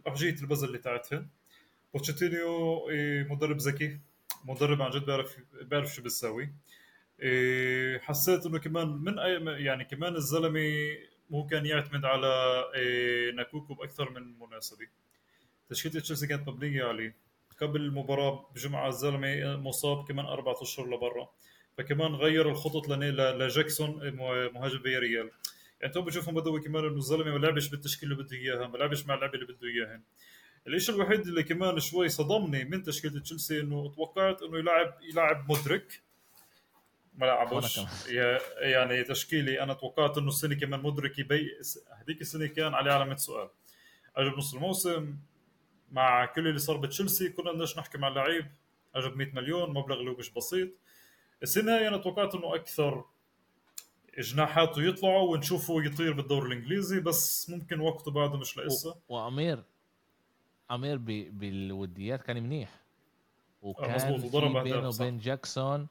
Speaker 2: ارجيه البازل اللي تاعتهم بوتشيتينيو إيه، مدرب ذكي. مدرب عن جد بيعرف بيعرف شو بيساوي. حسيت إنه كمان من أي يعني كمان الزلمة مو كان يعتمد على نكونكو بأكثر من مناسبة. تشكيلة تشيلسي كانت مبنية عليه. قبل المباراه بجمعة الزلمه مصاب كمان أربع أشهر لبرا. فكمان غير الخطط لجاكسون مهاجم فياريال يعني تو بشوفهم بدوي كمان إنه الزلمة ما لعبش بالتشكيله اللي بده إياها ما لعبش مع اللعبه اللي بده إياها. الشيء الوحيد اللي كمان شوي صدمني من تشكيلة تشيلسي إنه توقعت إنه يلعب يلعب مودريك ما لعبوش. يعني تشكيلي أنا توقعت إنه السنة كمان مدرك يبي هذيك السنة كان عليه علامه سؤال. اجى بنص الموسم مع كل اللي صار بتشيلسي كنا بدناش نحكي مع اللعيب اجى ب 100 مليون مبلغ اللي مش بسيط. السنة أنا توقعت إنه أكثر جناحاته يطلعوا ونشوفه يطير بالدوري الإنجليزي بس ممكن وقته بعده مش لسه.
Speaker 1: وأمير أمير بالوديات كان منيح.
Speaker 2: آه، وكان آه
Speaker 1: بينه وبين جاكسون.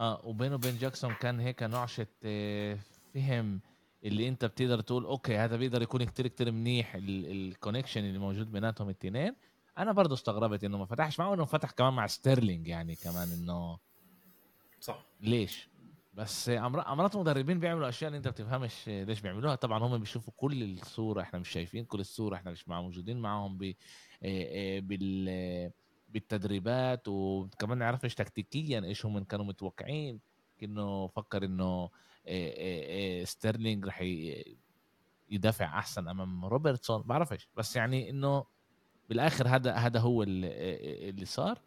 Speaker 1: آه وبينه وبين جاكسون كان هيك نعشة آه، فهم اللي انت بتقدر تقول okay هذا بيقدر يكون كتير كتير منيح ال connection اللي موجود بيناتهم الاثنين أنا برضه استغربت إنه ما فتحش معه إنه فتح كمان مع ستيرلينج يعني كمان إنه
Speaker 2: صح.
Speaker 1: ليش؟ بس مرات مدربين بيعملوا أشياء أنت بتفهمش ليش بيعملوها. طبعا هم بيشوفوا كل الصورة إحنا مش شايفين كل الصورة إحنا مش موجودين معاهم ب بال بالتدريبات وكمان نعرفش تكتيكيا إيش هم كانوا متوقعين انه فكر إنه ستيرلينج رح يدافع أحسن أمام روبرتسون بعرفش بس يعني إنه بالآخر هذا هذا هو اللي صار.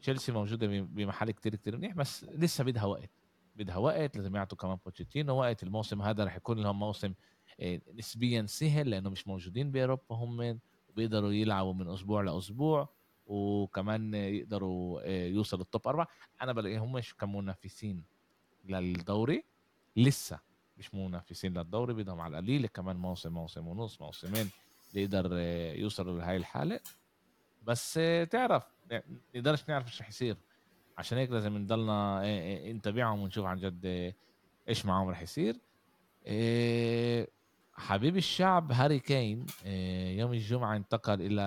Speaker 1: تشيلسي موجودة بمحل كتير كتير منيح بس لسه بدها وقت. بدها وقت لازم يعطوا كمان بوتشيتينو وقت. الموسم هذا رح يكون لهم موسم آه، نسبيا سهل لأنه مش موجودين بأوروبا هم بيقدروا يلعبوا من أسبوع لأسبوع وكمان يقدروا آه، يوصلوا التوب أربعة. أنا بلاقيهم مش كمنافسين للدوري. لسه مش منافسين للدوري بدهم على القليل كمان موسم موسم ونص موسمين يقدر آه، يوصلوا لهي الحالة. بس تعرف نقدرش نعرف إيش رح يصير. عشان هيك لازم نضلنا إيه، إيه، نتابعهم ونشوف عن جد إيش معهم رح يصير. إيه، حبيب الشعب هاري كين يوم الجمعة انتقل إلى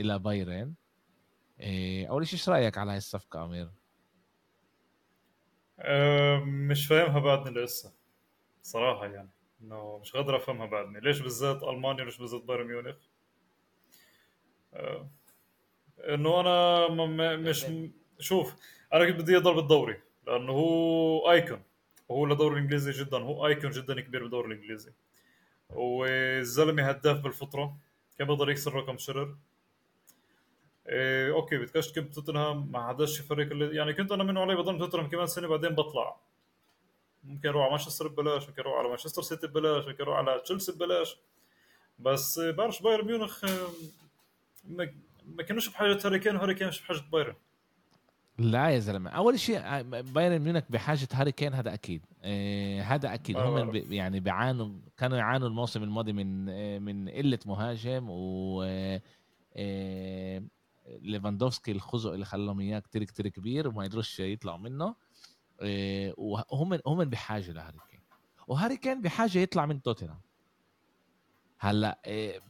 Speaker 1: إلى بايرن. أول شيء إيش رأيك على هاي الصفقة أمير؟
Speaker 2: مش فاهمها بعدني لسه صراحة يعني إنه مش قادر أفهمها بعدني. ليش بالذات ألمانيا وليش بالذات بايرن ميونخ؟ إنه أنا مش شوف أنا كنت بدي أضل بالدوري لأنه هو icon وهو لدوري الإنجليزي جدا هو icon جدا كبير بالدوري الإنجليزي. والزلمة هداف بالفطره كان بيقدر يكسر رقم شيرر. إيه okay بتكشت كنت توتنهام ما حداش فريق اللي يعني كنت أنا منه علي بضل توتنهام كمان سنة بعدين بطلع. ممكن أروح على مانشستر ببلاش ممكن أروح على مانشستر سيتي ببلاش ممكن أروح على تشيلسي ببلاش. بس بعرفش بايرن ميونخ ما كانوش بحاجة هاري كين وهاري كين مش بحاجة بايرن.
Speaker 1: لا يا زلمة أول شيء آه، بايرن ميونخ بحاجة هاري كين هذا أكيد. آه هذا أكيد. آه هم بي يعني بيعانوا كانوا يعانوا الموسم الماضي من آه من قلة مهاجم و آه ليفاندوفسكي الخزق اللي خلاهم إياه كتير كتير كبير وما يقدروش يطلعوا منه. آه وهم هم بحاجة لهاري كين. وهاري كين بحاجة يطلع من توتنهام. هلأ آه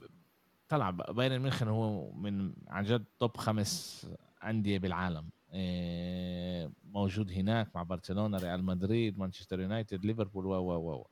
Speaker 1: طلع بايرن ميونخ هو من عن جد top خمس أندية بالعالم. آه، موجود هناك مع برشلونة ريال مدريد مانشستر يونايتد ليفربول و و و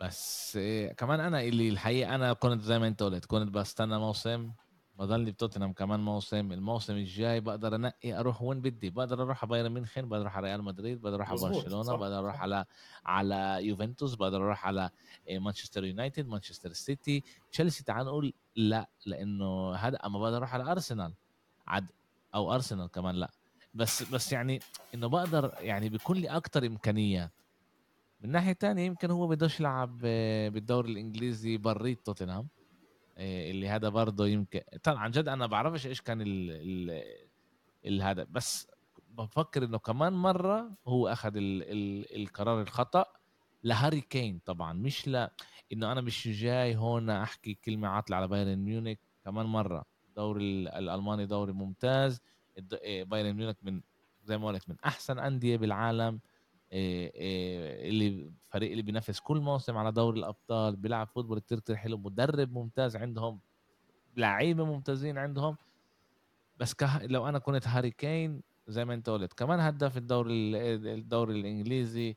Speaker 1: بس كمان أنا اللي الحقيقة أنا كنت زي ما أنت قلت كنت بستنى موسم بضلني بتوتنهام كمان موسم الموسم الجاي بقدر أنقي أروح وين بدي بقدر أروح على بايرن ميونخ بقدر أروح على ريال مدريد بقدر أروح على برشلونة بقدر أروح على على يوفنتوس بقدر أروح على آه، مانشستر يونايتد مانشستر سيتي تشيلسي تعال نقول لأ لأنه هذا أما بقدر أروح على أرسنال عاد أو أرسنال كمان لأ. بس بس يعني إنه بقدر يعني بيكون لي أكثر امكانيات من ناحية تانية يمكن هو بدوش يلعب آه، بالدوري الإنجليزي بريت توتنهام. اللي هذا برضه يمكن. طبعا عن جد أنا بعرفش إيش كان ال ال ال هذا بس بفكر إنه كمان مرة هو أخذ ال ال القرار الخطأ لهاري كين طبعا مش لا إنه أنا مش جاي هون أحكي كلمة عاطلة على بايرن ميونخ. كمان مرة الدوري الألماني دوري ممتاز. إيه، بايرن ميونخ من زي ما قلت من أحسن أندية بالعالم. اللي فريق اللي بينافس كل موسم على دوري الأبطال بيلعب football كتير كتير حلو مدرب ممتاز عندهم لعيبة ممتازين عندهم. بس كه... لو أنا كنت هاري كين زي ما أنت قلت كمان هداف الدوري الدوري الإنجليزي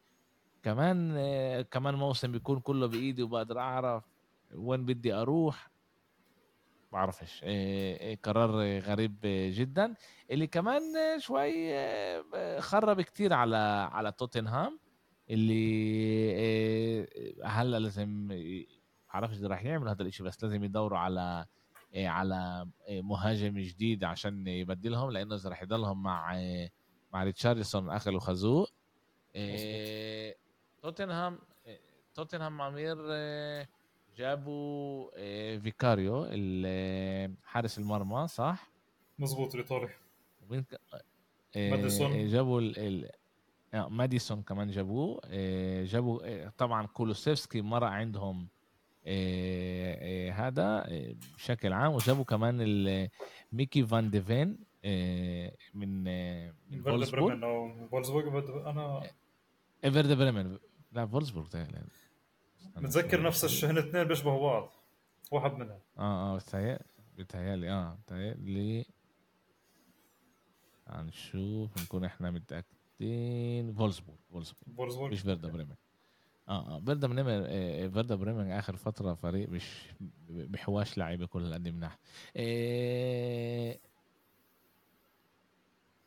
Speaker 1: كمان كمان موسم بيكون كله بإيدي وبقدر أعرف وين بدي أروح. بعرفش قرار غريب جدا. اللي كمان شوي خرب كتير على على توتنهام اللي هلأ لازم بعرفش إذا راح يعمل هذا الإشي بس لازم يدوروا على على مهاجم جديد عشان يبدلهم لأنه إذا راح يضلهم مع مع ريتشاردسون اخذوا خازوق توتنهام توتنهام عمير جابوا آه، فيكاريو حارس المرمى صح؟
Speaker 2: مظبوط
Speaker 1: الإيطالي. آه، ماديسون. جابوا ال... آه، ماديسون كمان جابوه. جابوا طبعا كولوسيفسكي مرق عندهم هذا بشكل عام. وجابوا كمان ميكي فان ديفين من من فولسبورغ. أنا فيردر بريمن. لا فولسبورغ
Speaker 2: متذكر نفس الشيء هن اثنين بيشبهوا بعض. واحد منهم.
Speaker 1: آه آه بتهيألي بتهيألي آه بتهيألي. نشوف نكون إحنا متأكدين. 65 فولسبورغ فولسبورغ.
Speaker 2: فولسبورغ.
Speaker 1: مش فيردا بريمن آه آه فيردا بريمن آه فيردا بريمن آخر فترة فريق مش بحواش لعيبة كل قد مناح آه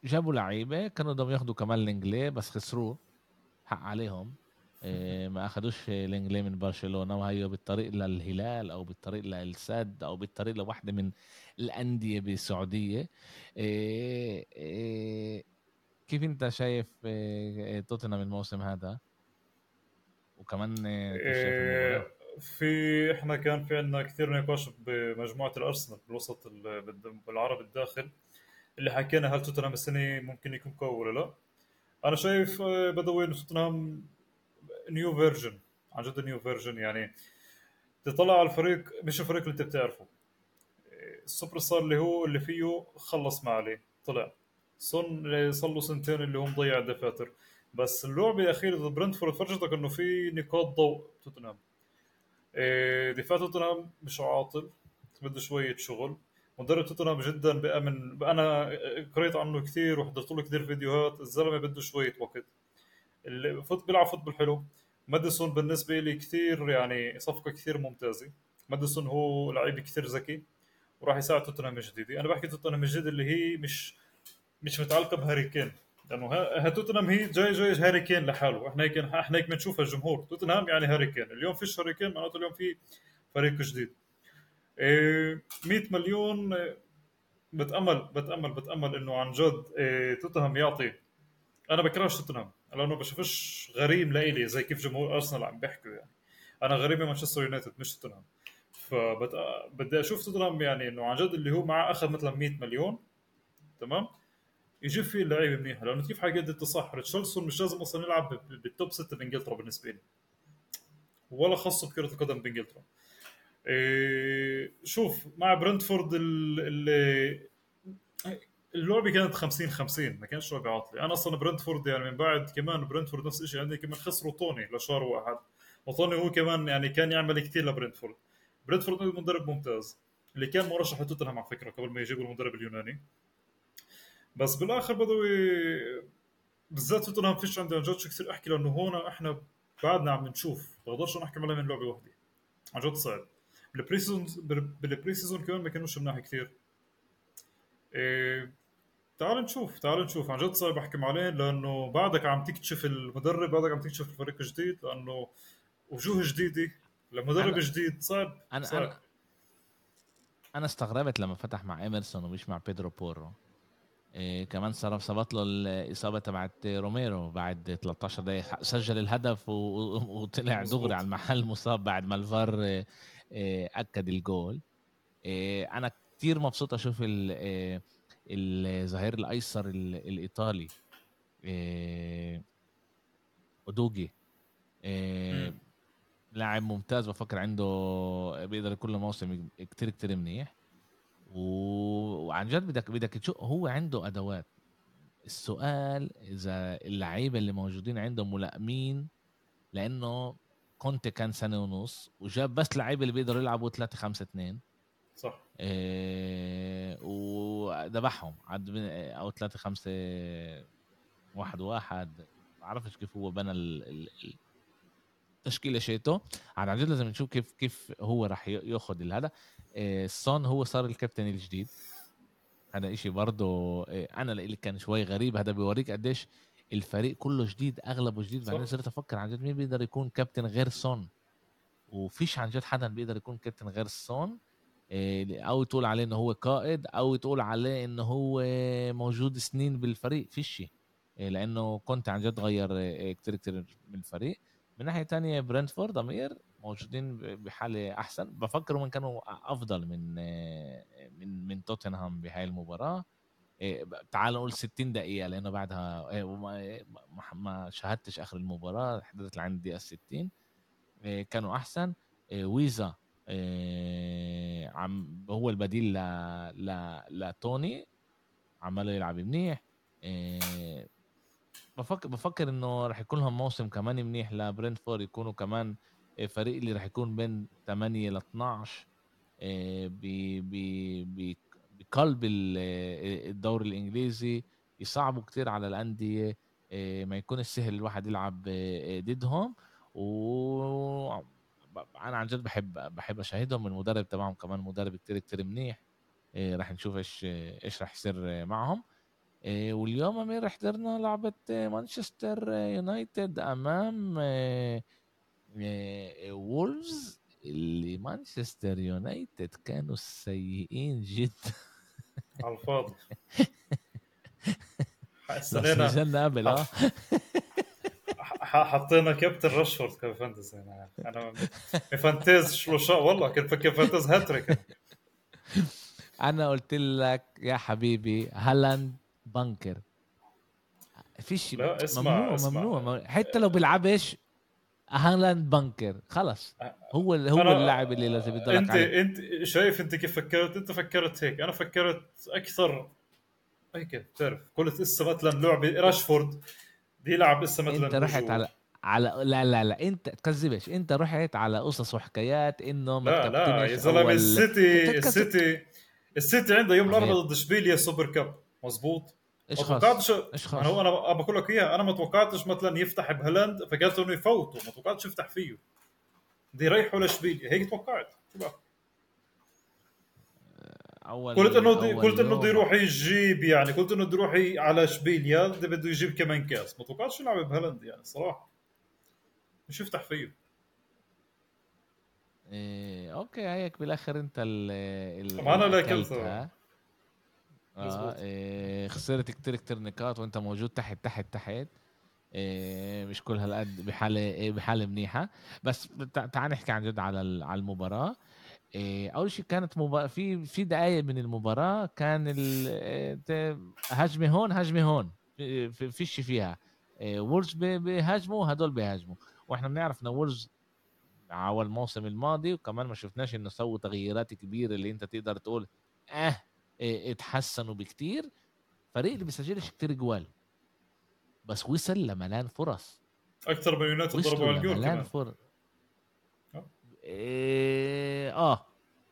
Speaker 1: جابوا لعيبة كانوا بدهم ياخذوا كمان الانجلي بس خسروه. حق عليهم. آه ما أخذوش الانجلي من برشلونة وهي بالطريق للهلال أو بالطريق للسد أو بالطريق لواحده من الأندية بالسعوديه آه آه كيف أنت شايف توتنهام الموسم هذا؟ وكمان
Speaker 2: إيه،؟ في إحنا كان في عندنا كثير نقاش بمجموعة الأرسنال بالوسط بالعرب الداخل اللي حكينا هل توتنهام السنة ممكن يكون قوي ولا لا. أنا شايف بدوي توتنهام new version عن جد new version يعني تطلع على الفريق مش الفريق اللي انت بتعرفه. السوبر ستار اللي هو اللي فيه خلص ما عليه طلع. صن صار له سنتين اللي هو مضيع الدفاتر. بس اللعبة الأخيرة ضد برنتفورد فرجتك إنه في نقاط ضوء توتنهام. إيه، دفاع توتنهام مش عاطل بده شوية شغل. مدرب توتنهام جدا بأمن أنا قريت عنه كثير وحضرت له كثير فيديوهات. الزلمة بده شوية وقت. اللي بيلعب football حلو. ماديسون بالنسبة لي كثير يعني صفقة كثير ممتازة. ماديسون هو لعيب كثير ذكي وراح يساعد توتنهام الجديده أنا بحكي توتنهام الجديد اللي هي مش مش متعلقة بهاري كين. لأنه توتنهام هي جاي جاي هاري كين لحاله. إحنا هيك إحنا هيك بنشوفها الجمهور. توتنهام يعني هاري كين. اليوم فيش هاري كين معناته اليوم في فريق جديد. 100 إيه، مليون إيه، بتامل بتامل بتأمل إنه عن جد إيه، توتنهام يعطي. أنا بكرهش توتنهام. لأنه بشوفش غريم لإلي زي كيف جمهور أرسنال عم بيحكوا يعني. أنا غريم مانشستر يونايتد مش توتنهام. فبدي أشوف توتنهام يعني إنه عن جد اللي هو معه أخذ مثلا 100 مليون تمام؟ يجيب فيه اللعيبة منيحة. لأنه كيف حكيت انت صح ريتشاردسون مش لازم أصلا يلعب بال top 6 بانجلترا بالنسبة لي. ولا خاصة بكرة القدم بإنجلترا. إيه شوف مع برنتفورد اللي اللعبه كانت 50 50 ما كانش لعبه عاطله أنا أصلا برنتفورد يعني من بعد كمان برنتفورد نفس الشيء عندي كمان خسروا توني لشهر واحد. وتوني هو كمان يعني كان يعمل كثير لبرنتفورد. برنتفورد مدرب ممتاز. اللي كان مرشح لتوتنهام على فكرة قبل ما يجيبوا المدرب اليوناني. بس بالآخر بدوي بالذات توتنهام فيش عندي عن جد كثير أحكي لأنه هون إحنا بعدنا عم نشوف. بقدرش نحكي عليه من لعبه واحدة عن جد صعب. بال pre season بال pre season كمان ما كانوش مناح كثير إيه تعال نشوف تعال نشوف. عن جد صعب احكي عليه لأنه بعدك عم تكتشف المدرب بعدك عم تكتشف الفريق الجديد لأنه وجوه جديدة لمدرب جديد صعب
Speaker 1: أنا
Speaker 2: صعب.
Speaker 1: أنا أنا استغربت لما فتح مع إيمرسون ومش مع بيدرو بورو. إيه كمان صار صابت له الإصابة تبعت روميرو بعد 13 دقيقة. سجل الهدف وطلع دغري على المحل مصاب بعد ما الفار إيه أكد الجول. إيه أنا كثير مبسوط أشوف إيه الظهير الأيسر الإيطالي إيه أودوجي إيه لاعب ممتاز بفكر عنده بيقدر له موسم كتير كتير منيح. وعن جد بدك بدك تشوف هو عنده أدوات. السؤال إذا اللعيبة اللي موجودين عنده ملائمين لأنه كونتي كان سنة ونص وجاب بس لعيبة اللي بيقدروا يلعبوا 3 5 2
Speaker 2: صح.
Speaker 1: إيه وذبحهم. عد أو 3 5 واحد واحد. ما بعرفش كيف هو بنى التشكيله شيته. عن جد لازم نشوف كيف كيف هو راح يأخذ هذا إيه سون هو صار الكابتن الجديد. هذا إشي برضه إيه أنا اللي كان شوي غريب. هذا بيوريك قديش الفريق كله جديد أغلبه جديد. بعدين صرت أفكر عن جد مين بيقدر يكون كابتن غير سون وفيش عن جد حدا بيقدر يكون كابتن غير سون أو تقول عليه انه هو قائد أو تقول عليه انه هو موجود سنين بالفريق فيش إيه لأنه كنت عن جد غير كتير كتير من الفريق. من ناحية تانية برنتفورد أمير موجودين بحالة أحسن. بفكر هم كانوا أفضل من من من توتنهام بهاي المباراة. تعال نقول 60 دقيقة لأنه بعدها ما شاهدتش آخر المباراة حضرت لعند الدقيقة 60 إيه كانوا أحسن. ويزا عم هو البديل ل ل لتوني عماله يلعب منيح. بفكر بفكر إنه رح يكون لهم موسم كمان منيح لبرنتفورد يكونوا كمان فريق اللي رح يكون بين 8 ل 12 بقلب الدوري الإنجليزي يصعبوا كتير على الأندية إيه، ما يكونش سهل الواحد يلعب ضدهم. و أنا عن جد بحب بحب أشاهدهم المدرب تبعهم كمان مدرب كتير كتير منيح. إيه راح نشوف إيش إيش راح يصير معهم. إيه واليوم أمير حضرنا لعبة مانشستر يونايتد أمام إيه إيه وولفز اللي مانشستر يونايتد كانوا سيئين جدا.
Speaker 2: على الفاضي.
Speaker 1: استنينا قبل آه.
Speaker 2: حطينا كابتن راشفورد كفانتز أنا أنا فانتاز شو والله كنت كفانتز هاتريك.
Speaker 1: أنا قلت لك يا حبيبي هالاند بنكر فيش
Speaker 2: لا اسمع
Speaker 1: ممنوع
Speaker 2: اسمع.
Speaker 1: ممنوع حتى لو بيلعبش هالاند بنكر خلص. هو هو اللاعب اللي لازم يضلك
Speaker 2: انت
Speaker 1: عليه.
Speaker 2: أنت شايف أنت كيف فكرت؟ أنت فكرت هيك. أنا فكرت أكثر هيك بتعرف قلت اسا مثلا لعبه راشفورد. بيلعب اسا مثلا
Speaker 1: انت رحت على على لا لا لا انت تكذبش انت رحت على قصص وحكايات انه ما
Speaker 2: لا لا يا زلمة السيتي السيتي السيتي عنده يوم الأربعاء ضد إشبيليا Super Cup. مزبوط
Speaker 1: إيش
Speaker 2: ما توقعتش
Speaker 1: إيش
Speaker 2: هو أنا بقول لك إياها أنا ما توقعتش مثلا يفتح بهالاند فقلت إنه يفوته ما توقعتش يفتح فيه. بده يريحوا لاشبيليا هيك توقعت. شو بقى؟
Speaker 1: أول
Speaker 2: قلت إنه دي قلت إنه بده يروح يجيب يعني قلت إنه بده يروح على اشبيليا بده يجيب كمان كاس. ما توقعتش يلعب بهالاند يعني صراحة. مش يفتح فيه
Speaker 1: إيه أوكي هيك بالآخر أنت ال ال
Speaker 2: أنا اكلتها
Speaker 1: آه إيه خسرت كتير كتير نقاط وأنت موجود تحت تحت تحت. إيه مش كل هالقد بحاله إيه بحالة منيحة. بس تعال نحكي عن جد على على المباراة. إيه أول شيء كانت مباراة في في دقائق من المباراة كان هجمة هون هجمة هون في فيش فيها. إيه وولز بيهاجموا هدول بيهاجموا وإحنا بنعرف ان وولز على الموسم الماضي وكمان ما شفناش إنه سووا تغييرات كبيرة اللي أنت تقدر تقول آه إيه اتحسنوا بكتير. فريق اللي بيسجلش كتير جوال بس وصل لملان فرص.
Speaker 2: أكثر من يونايتد ضربوا على الجول كمان.
Speaker 1: فر... إيه آه.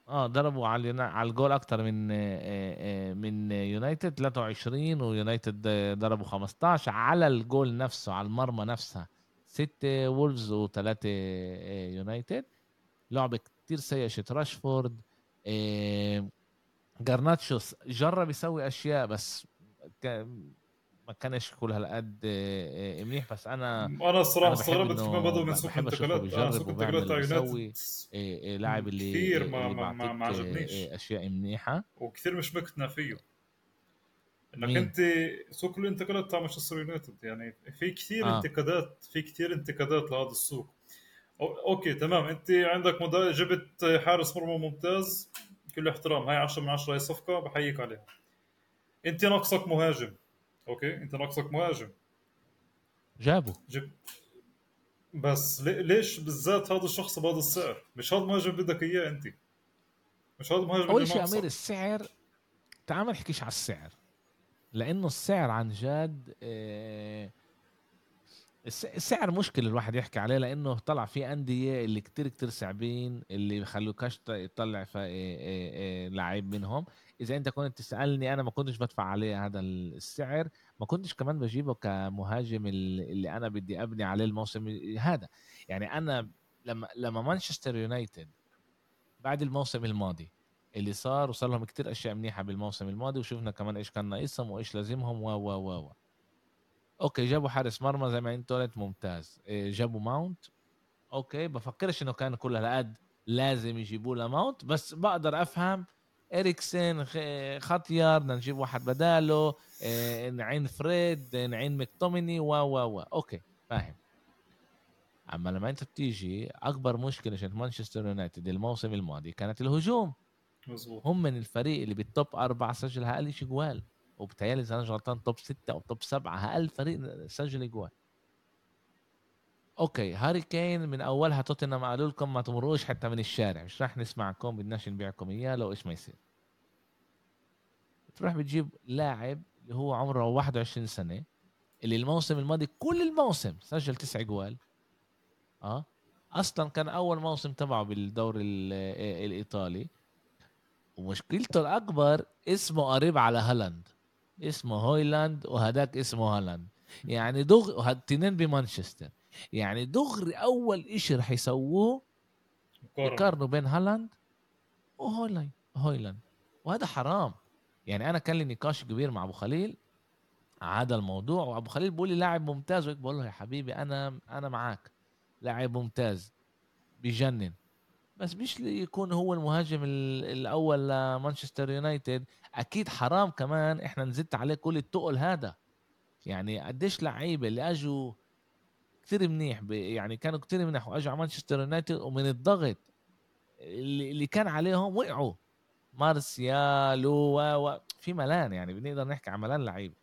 Speaker 1: آه ضربوا على على الجول أكثر من إيه من يونايتد 23 ويونايتد ضربوا 15 على الجول نفسه على المرمى نفسها. ستة وولفز وثلاثة يونايتد. لعبة كتير سيئة شت راشفورد. جارناتشو جرب يسوي أشياء بس ما كانش كل هالقد منيح. بس أنا
Speaker 2: أنا الصراحة استغربت كيف ما بدوا من سوق الانتقالات. أنا سوق الانتقالات تاع
Speaker 1: يونايتد لاعب اللي
Speaker 2: كثير ما ما, ما, ما عجبنيش.
Speaker 1: أشياء منيحة.
Speaker 2: وكثير مش مقتنع فيه. إنك أنت سوق الانتقالات تاع مانشستر يونايتد. يعني في كثير آه. انتقادات في كثير انتقادات لهذا السوق. أوكي تمام. أنت عندك جبت حارس مرمى ممتاز. كل احترام. هاي 10 من 10 هاي صفقة بحييك عليها أنت ناقصك مهاجم. أوكي انت ناقصك مهاجم
Speaker 1: جابوا
Speaker 2: جب بس ليش بالذات هذا الشخص بهذا السعر مش هذا المهاجم بدك اياه انت مش هذا المهاجم
Speaker 1: أول شيء أمير السعر تعال ما نحكيش على السعر لأنه السعر عن جد آه السعر مشكلة الواحد يحكي عليه لأنه طلع في أندية اللي كتير كتير صعبين اللي بخلوكاش تطلع لعيب منهم. إذا أنت كنت تسألني أنا ما كنتش بدفع عليه هذا السعر ما كنتش كمان بجيبه كمهاجم اللي أنا بدي أبني عليه الموسم هذا. يعني أنا لما لما مانشستر يونايتد بعد الموسم الماضي اللي صار وصار لهم كتير أشياء منيحة بالموسم الماضي وشفنا كمان إيش كان ناقصهم وإيش لازمهم و و و أوكي جابوا حارس مرمى زي ما أنت قلت ممتاز. إيه، جابوا ماونت أوكي بفكرش إنه كان كل هالقد لازم يجيبوا له ماونت بس بقدر أفهم إريكسن خطير بدنا نجيب واحد بداله إيه، نعين فريد نعين مكتوميني و و و. أوكي فاهم. أما لما أنت بتيجي أكبر مشكلة عشان مانشستر يونايتد الموسم الماضي كانت الهجوم.
Speaker 2: مزبوط.
Speaker 1: هم من الفريق اللي بال top أربعة سجل أقل شيء جوال. وبتهيألي اذا أنا غلطان top ستة أو top سبعة أقل فريق سجل جوال أوكي هاري كين من أولها توتنهام قالوا لكم ما تمروش حتى من الشارع مش راح نسمعكم بدناش نبيعكم إياه لو إيش ما يصير. تروح بتجيب لاعب اللي هو عمره 21 سنة اللي الموسم الماضي كل الموسم سجل تسع جوال. آه؟ أصلا كان أول موسم تبعه بالدوري الإيطالي. ومشكلته الأكبر اسمه قريب على هالاند. اسمه هويلاند وهداك اسمه هالاند. يعني دغ هالتنين بمانشستر. يعني دغري أول إشي رح يسووه يقارنوا. بين هالاند وهويلاند. هويلاند. وهذا حرام. يعني أنا كان لي نقاش كبير مع أبو خليل هذا الموضوع وأبو خليل بيقول لي لاعب ممتاز وهيك بقول له يا حبيبي أنا أنا معك لاعب ممتاز. بجنن. بس مش يكون هو المهاجم الأول لمانشستر يونايتد. أكيد حرام كمان إحنا نزدت عليه كل التقل هذا. يعني قديش لعيبة اللي أجوا كثير منيح يعني كانوا كثير منيح وأجوا على مانشستر يونايتد ومن الضغط اللي, اللي كان عليهم وقعوا. مارسيال و في ملان يعني بنقدر نحكي عن ملان لعيبة.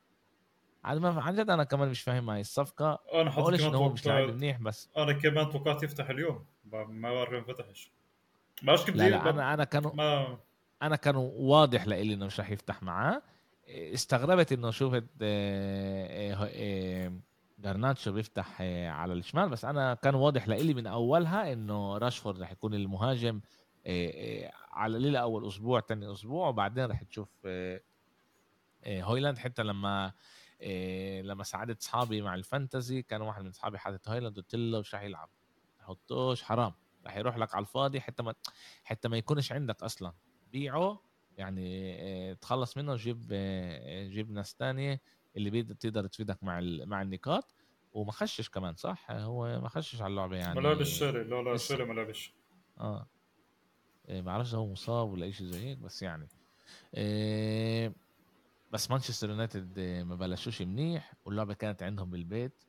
Speaker 1: عن جد أنا كمان مش فاهم هاي الصفقة.
Speaker 2: أنا
Speaker 1: حطيت إنه هو مش لاعب منيح بس.
Speaker 2: أنا كمان توقعت يفتح اليوم. ما بعرف ما فتحش. ما
Speaker 1: كيف لا, لا أنا أنا كان ما... أنا كان واضح لإلي إنه مش رح يفتح معاه. استغربت إنه شفت جرناتشو بيفتح على الشمال بس أنا كان واضح لإلي من أولها إنه راشفورد رح يكون المهاجم على الليلة أول أسبوع تاني أسبوع وبعدين رح تشوف هويلاند. حتى لما لما ساعدت اصحابي مع الفانتزي كان واحد من اصحابي حاطط هويلاند قلت له مش رح يلعب. حطوش حرام. رح يروح لك على الفاضي حتى ما حتى ما يكونش عندك أصلا. بيعه يعني تخلص منه جيب جيب ناس تانية اللي تقدر تفيدك مع مع النقاط. وما خشش كمان صح؟ هو ما خشش على اللعبة يعني.
Speaker 2: ما لعبش لا لا شاري ما لعبش.
Speaker 1: آه. ما بعرفش هو مصاب ولا شيء زي هيك بس يعني. إيه بس مانشستر يونايتد ما بلشوش منيح واللعبة كانت عندهم بالبيت.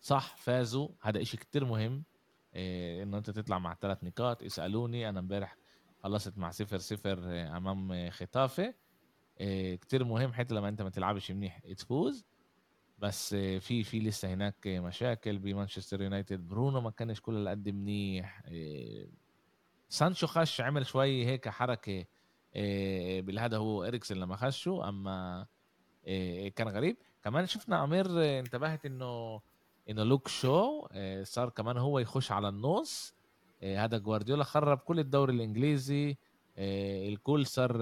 Speaker 1: صح فازوا. هذا إشي كتير مهم. إيه انه أنت تطلع مع ثلاث نقاط. اسألوني أنا امبارح خلصت مع صفر صفر أمام ختافه إيه كتير مهم حتى لما أنت ما تلعبش منيح تفوز بس في في لسه هناك مشاكل بمانشستر يونايتد. برونو ما كانش كل قد منيح. إيه سانشو خش عمل شوي هيك حركة إيه بالهذا هو إريكسن لما خشوا أما إيه كان غريب. كمان شفنا أمير انتبهت إنه انه لوك شو صار كمان هو يخش على النص. إيه هذا جوارديولا خرب كل الدوري الإنجليزي. إيه الكل صار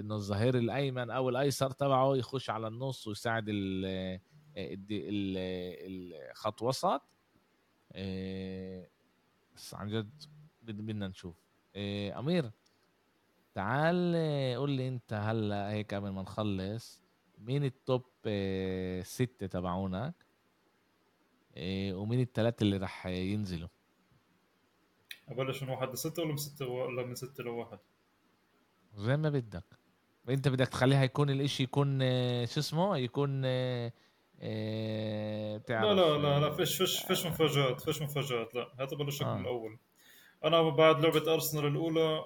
Speaker 1: إنه الظهير الأيمن أو الأيسر تبعه يخش على النص ويساعد الخط وسط. بس عن جد بدنا نشوف. أمير تعال قول لي أنت هلأ هيك قبل ما نخلص مين التوب ستة تبعونك؟ ومين الثلاثة اللي رح ينزلوا؟
Speaker 2: ابلش من واحد لستة ولا من ستة ولا من ستة لواحد؟
Speaker 1: زي ما بدك. انت بدك تخليها يكون الإشي يكون شو اسمه؟ يكون
Speaker 2: تعرف لا لا لا لا فيش فيش فيش مفاجآت فيش مفاجآت لا هات بلشك آه. من الأول. أنا بعد لعبة أرسنال الأولى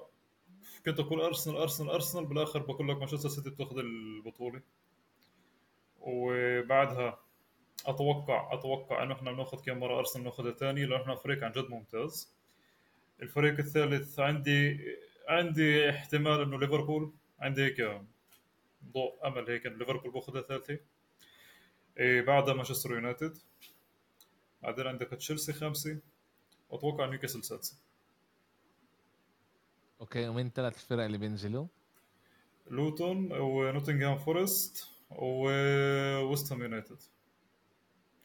Speaker 2: كنت أقول أرسنال أرسنال أرسنال بالآخر بقول لك مانشستر سيتي بتاخذ البطولة. وبعدها أتوقع أتوقع أنه إحنا بناخذ كم مرة ارسنال ناخذها ثاني لأنه إحنا فريق عن جد ممتاز. الفريق الثالث عندي عندي احتمال إنه ليفربول. عندي هيك ضوء أمل هيك انه ليفربول بأخذها ثالثة. إيه بعدها مانشستر يونايتد. بعدين عندك تشيلسي خامسة. واتوقع نيوكاسل سادسة.
Speaker 1: أوكي ومين الثلاث الفرق اللي بينزلوا؟
Speaker 2: لوتون ونوتنغهام فورست وويست هام يونايتد.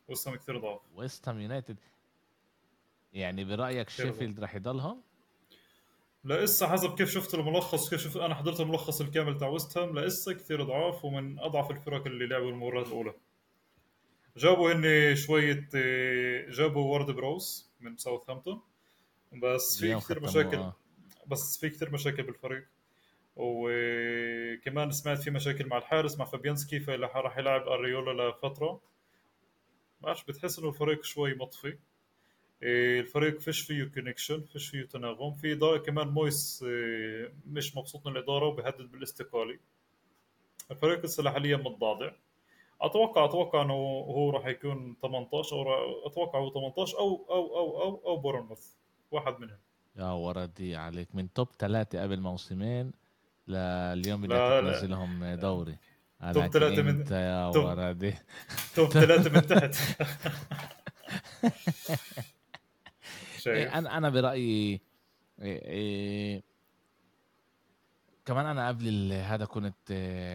Speaker 2: ويست هام كثير ضعف.
Speaker 1: ويست هام يونايتد. يعني برأيك شيفيلد راح يضلهم؟
Speaker 2: لسه حسب كيف شفت الملخص كيف شفت أنا حضرت الملخص الكامل تاع ويست هام لسه كثير ضعاف ومن أضعف الفرق اللي لعبوا المباراه الأولى. جابوا هن شوية جابوا وورد براوس من ساوثهامبتون بس في كثير مشاكل آه. بس في كثير مشاكل بالفريق. وكمان سمعت في مشاكل مع الحارس مع فابيانسكي فراح يلعب أريولا لفترة. ما بعرفش بتحس إنه الفريق شوي مطفي. إيه، الفريق فيش فيه connection فيش فيه تناغم. في كمان مويس إيه، مش مبسوط من الإدارة وبيهدد بالاستقالة. الفريق لسه حاليا متضاضع أتوقع أتوقع إنه هو راح يكون 18 أو أتوقع هو 18 أو أو أو أو أو بورنموث. واحد منهم.
Speaker 1: يا وردي عليك. من توب ثلاثة قبل موسمين لليوم بدك تنزلهم دوري.
Speaker 2: توب ثلاثة من
Speaker 1: يا وردي
Speaker 2: توب ثلاثة من تحت.
Speaker 1: شايف. أنا أنا برأيي إيه، إيه، كمان أنا قبل هذا كنت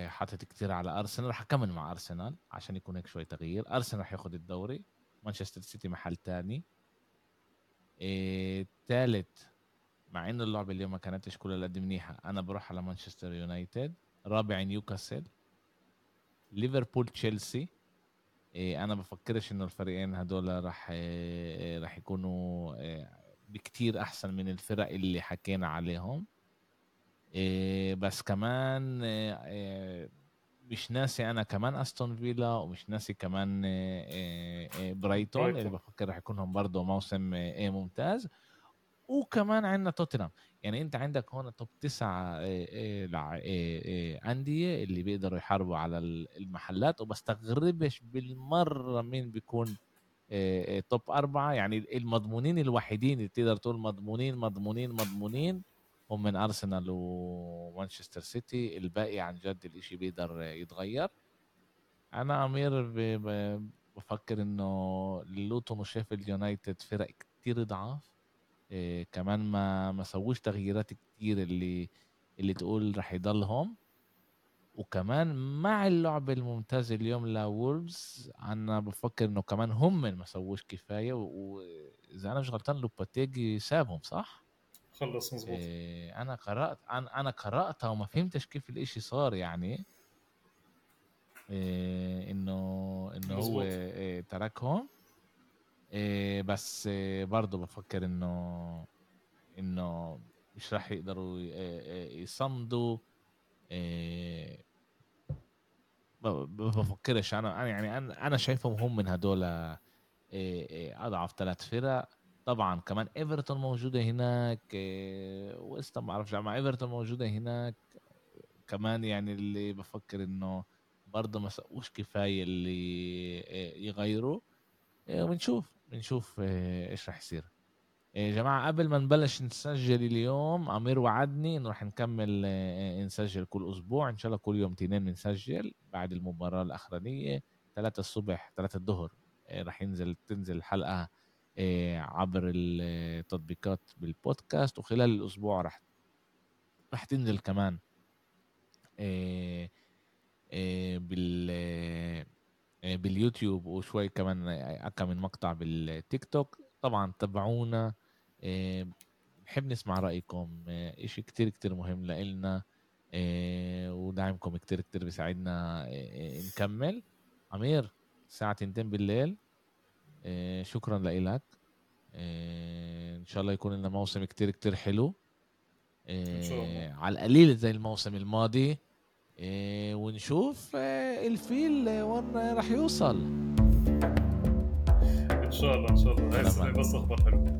Speaker 1: حاطط كتير على أرسنال. رح أكمل مع أرسنال عشان يكون هيك شوي تغيير. أرسنال رح ياخذ الدوري. مانشستر سيتي محل تاني. ثالث مع إنه اللعبة اليوم ما كانتش كلها قد منيحة. أنا بروح على مانشستر يونايتد. رابع نيوكاسل. ليفربول تشيلسي. إيه أنا بفكرش إنه الفريقين هدول راح إيه راح يكونوا إيه بكتير أحسن من الفرق اللي حكينا عليهم. إيه بس كمان إيه, إيه، مش ناسي أنا كمان أستون فيلا ومش ناسي كمان إيه إيه برايتون اللي بفكر راح يكونهم برضه موسم إيه ممتاز. وكمان عندنا توتنهام. يعني أنت عندك هون توب تسعة أندية اللي بيقدروا يحاربوا على المحلات وبستغربش بالمرة مين بيكون top أربعة. يعني المضمونين الوحيدين اللي تقدر تقول مضمونين مضمونين مضمونين هم من أرسنال ومانشستر سيتي. الباقي عن جد الإشي بيقدر يتغير. أنا أمير بفكر إنه لوتون وشيفيلد يونايتد فرق كتير ضعاف. إيه كمان ما ما سووش تغييرات كتير اللي اللي تقول رح يضلهم. وكمان مع اللعب الممتاز اليوم لولفز أنا بفكر إنه كمان هم ما سووش كفاية. واذا أنا مش غلطان لوباتيجي سابهم صح؟
Speaker 2: خلص مظبوط.
Speaker 1: إيه أنا قرأت أنا أنا قرأتها وما فهمتش كيف الإشي صار يعني. إيه إنه إنه هو إيه تركهم. إيه بس إيه برضه بفكر إنه إنه مش راح يقدروا يصمدوا إيه بفكرش. أنا يعني أنا أنا شايفهم هم من هدول إيه أضعف ثلاث فرق. طبعا كمان إيفرتون موجودة هناك ويست ما بعرفش مع إيفرتون موجودة هناك. كمان يعني اللي بفكر إنه برضه ما سقوش كفاية اللي يغيروا. ونشوف. بنشوف آه، إيش رح يصير. يا آه، جماعة قبل ما نبلش نسجل اليوم أمير وعدني إنه رح نكمل آه، نسجل كل أسبوع. إن شاء الله كل يوم تنين بنسجل بعد المباراة الأخرانية. ثلاثة الصبح ثلاثة الظهر رح ينزل تنزل الحلقة عبر التطبيقات بالبودكاست. وخلال الأسبوع رح رح تنزل كمان بال باليوتيوب وشوي كمان أكا من مقطع بالتيك توك. طبعا تابعونا آه، بحب نسمع رأيكم. آه، إشي كتير كتير مهم لإلنا. ودعمكم كتير كتير بيساعدنا. نكمل. عمير الساعة تنتين بالليل. شكرا لإلك. إن شاء الله يكون لنا موسم كتير كتير حلو. على القليل زي الموسم الماضي. ونشوف إيه الفيل وين راح يوصل.
Speaker 2: إن شاء الله إن شاء الله. هاي بس أخبار حلوة.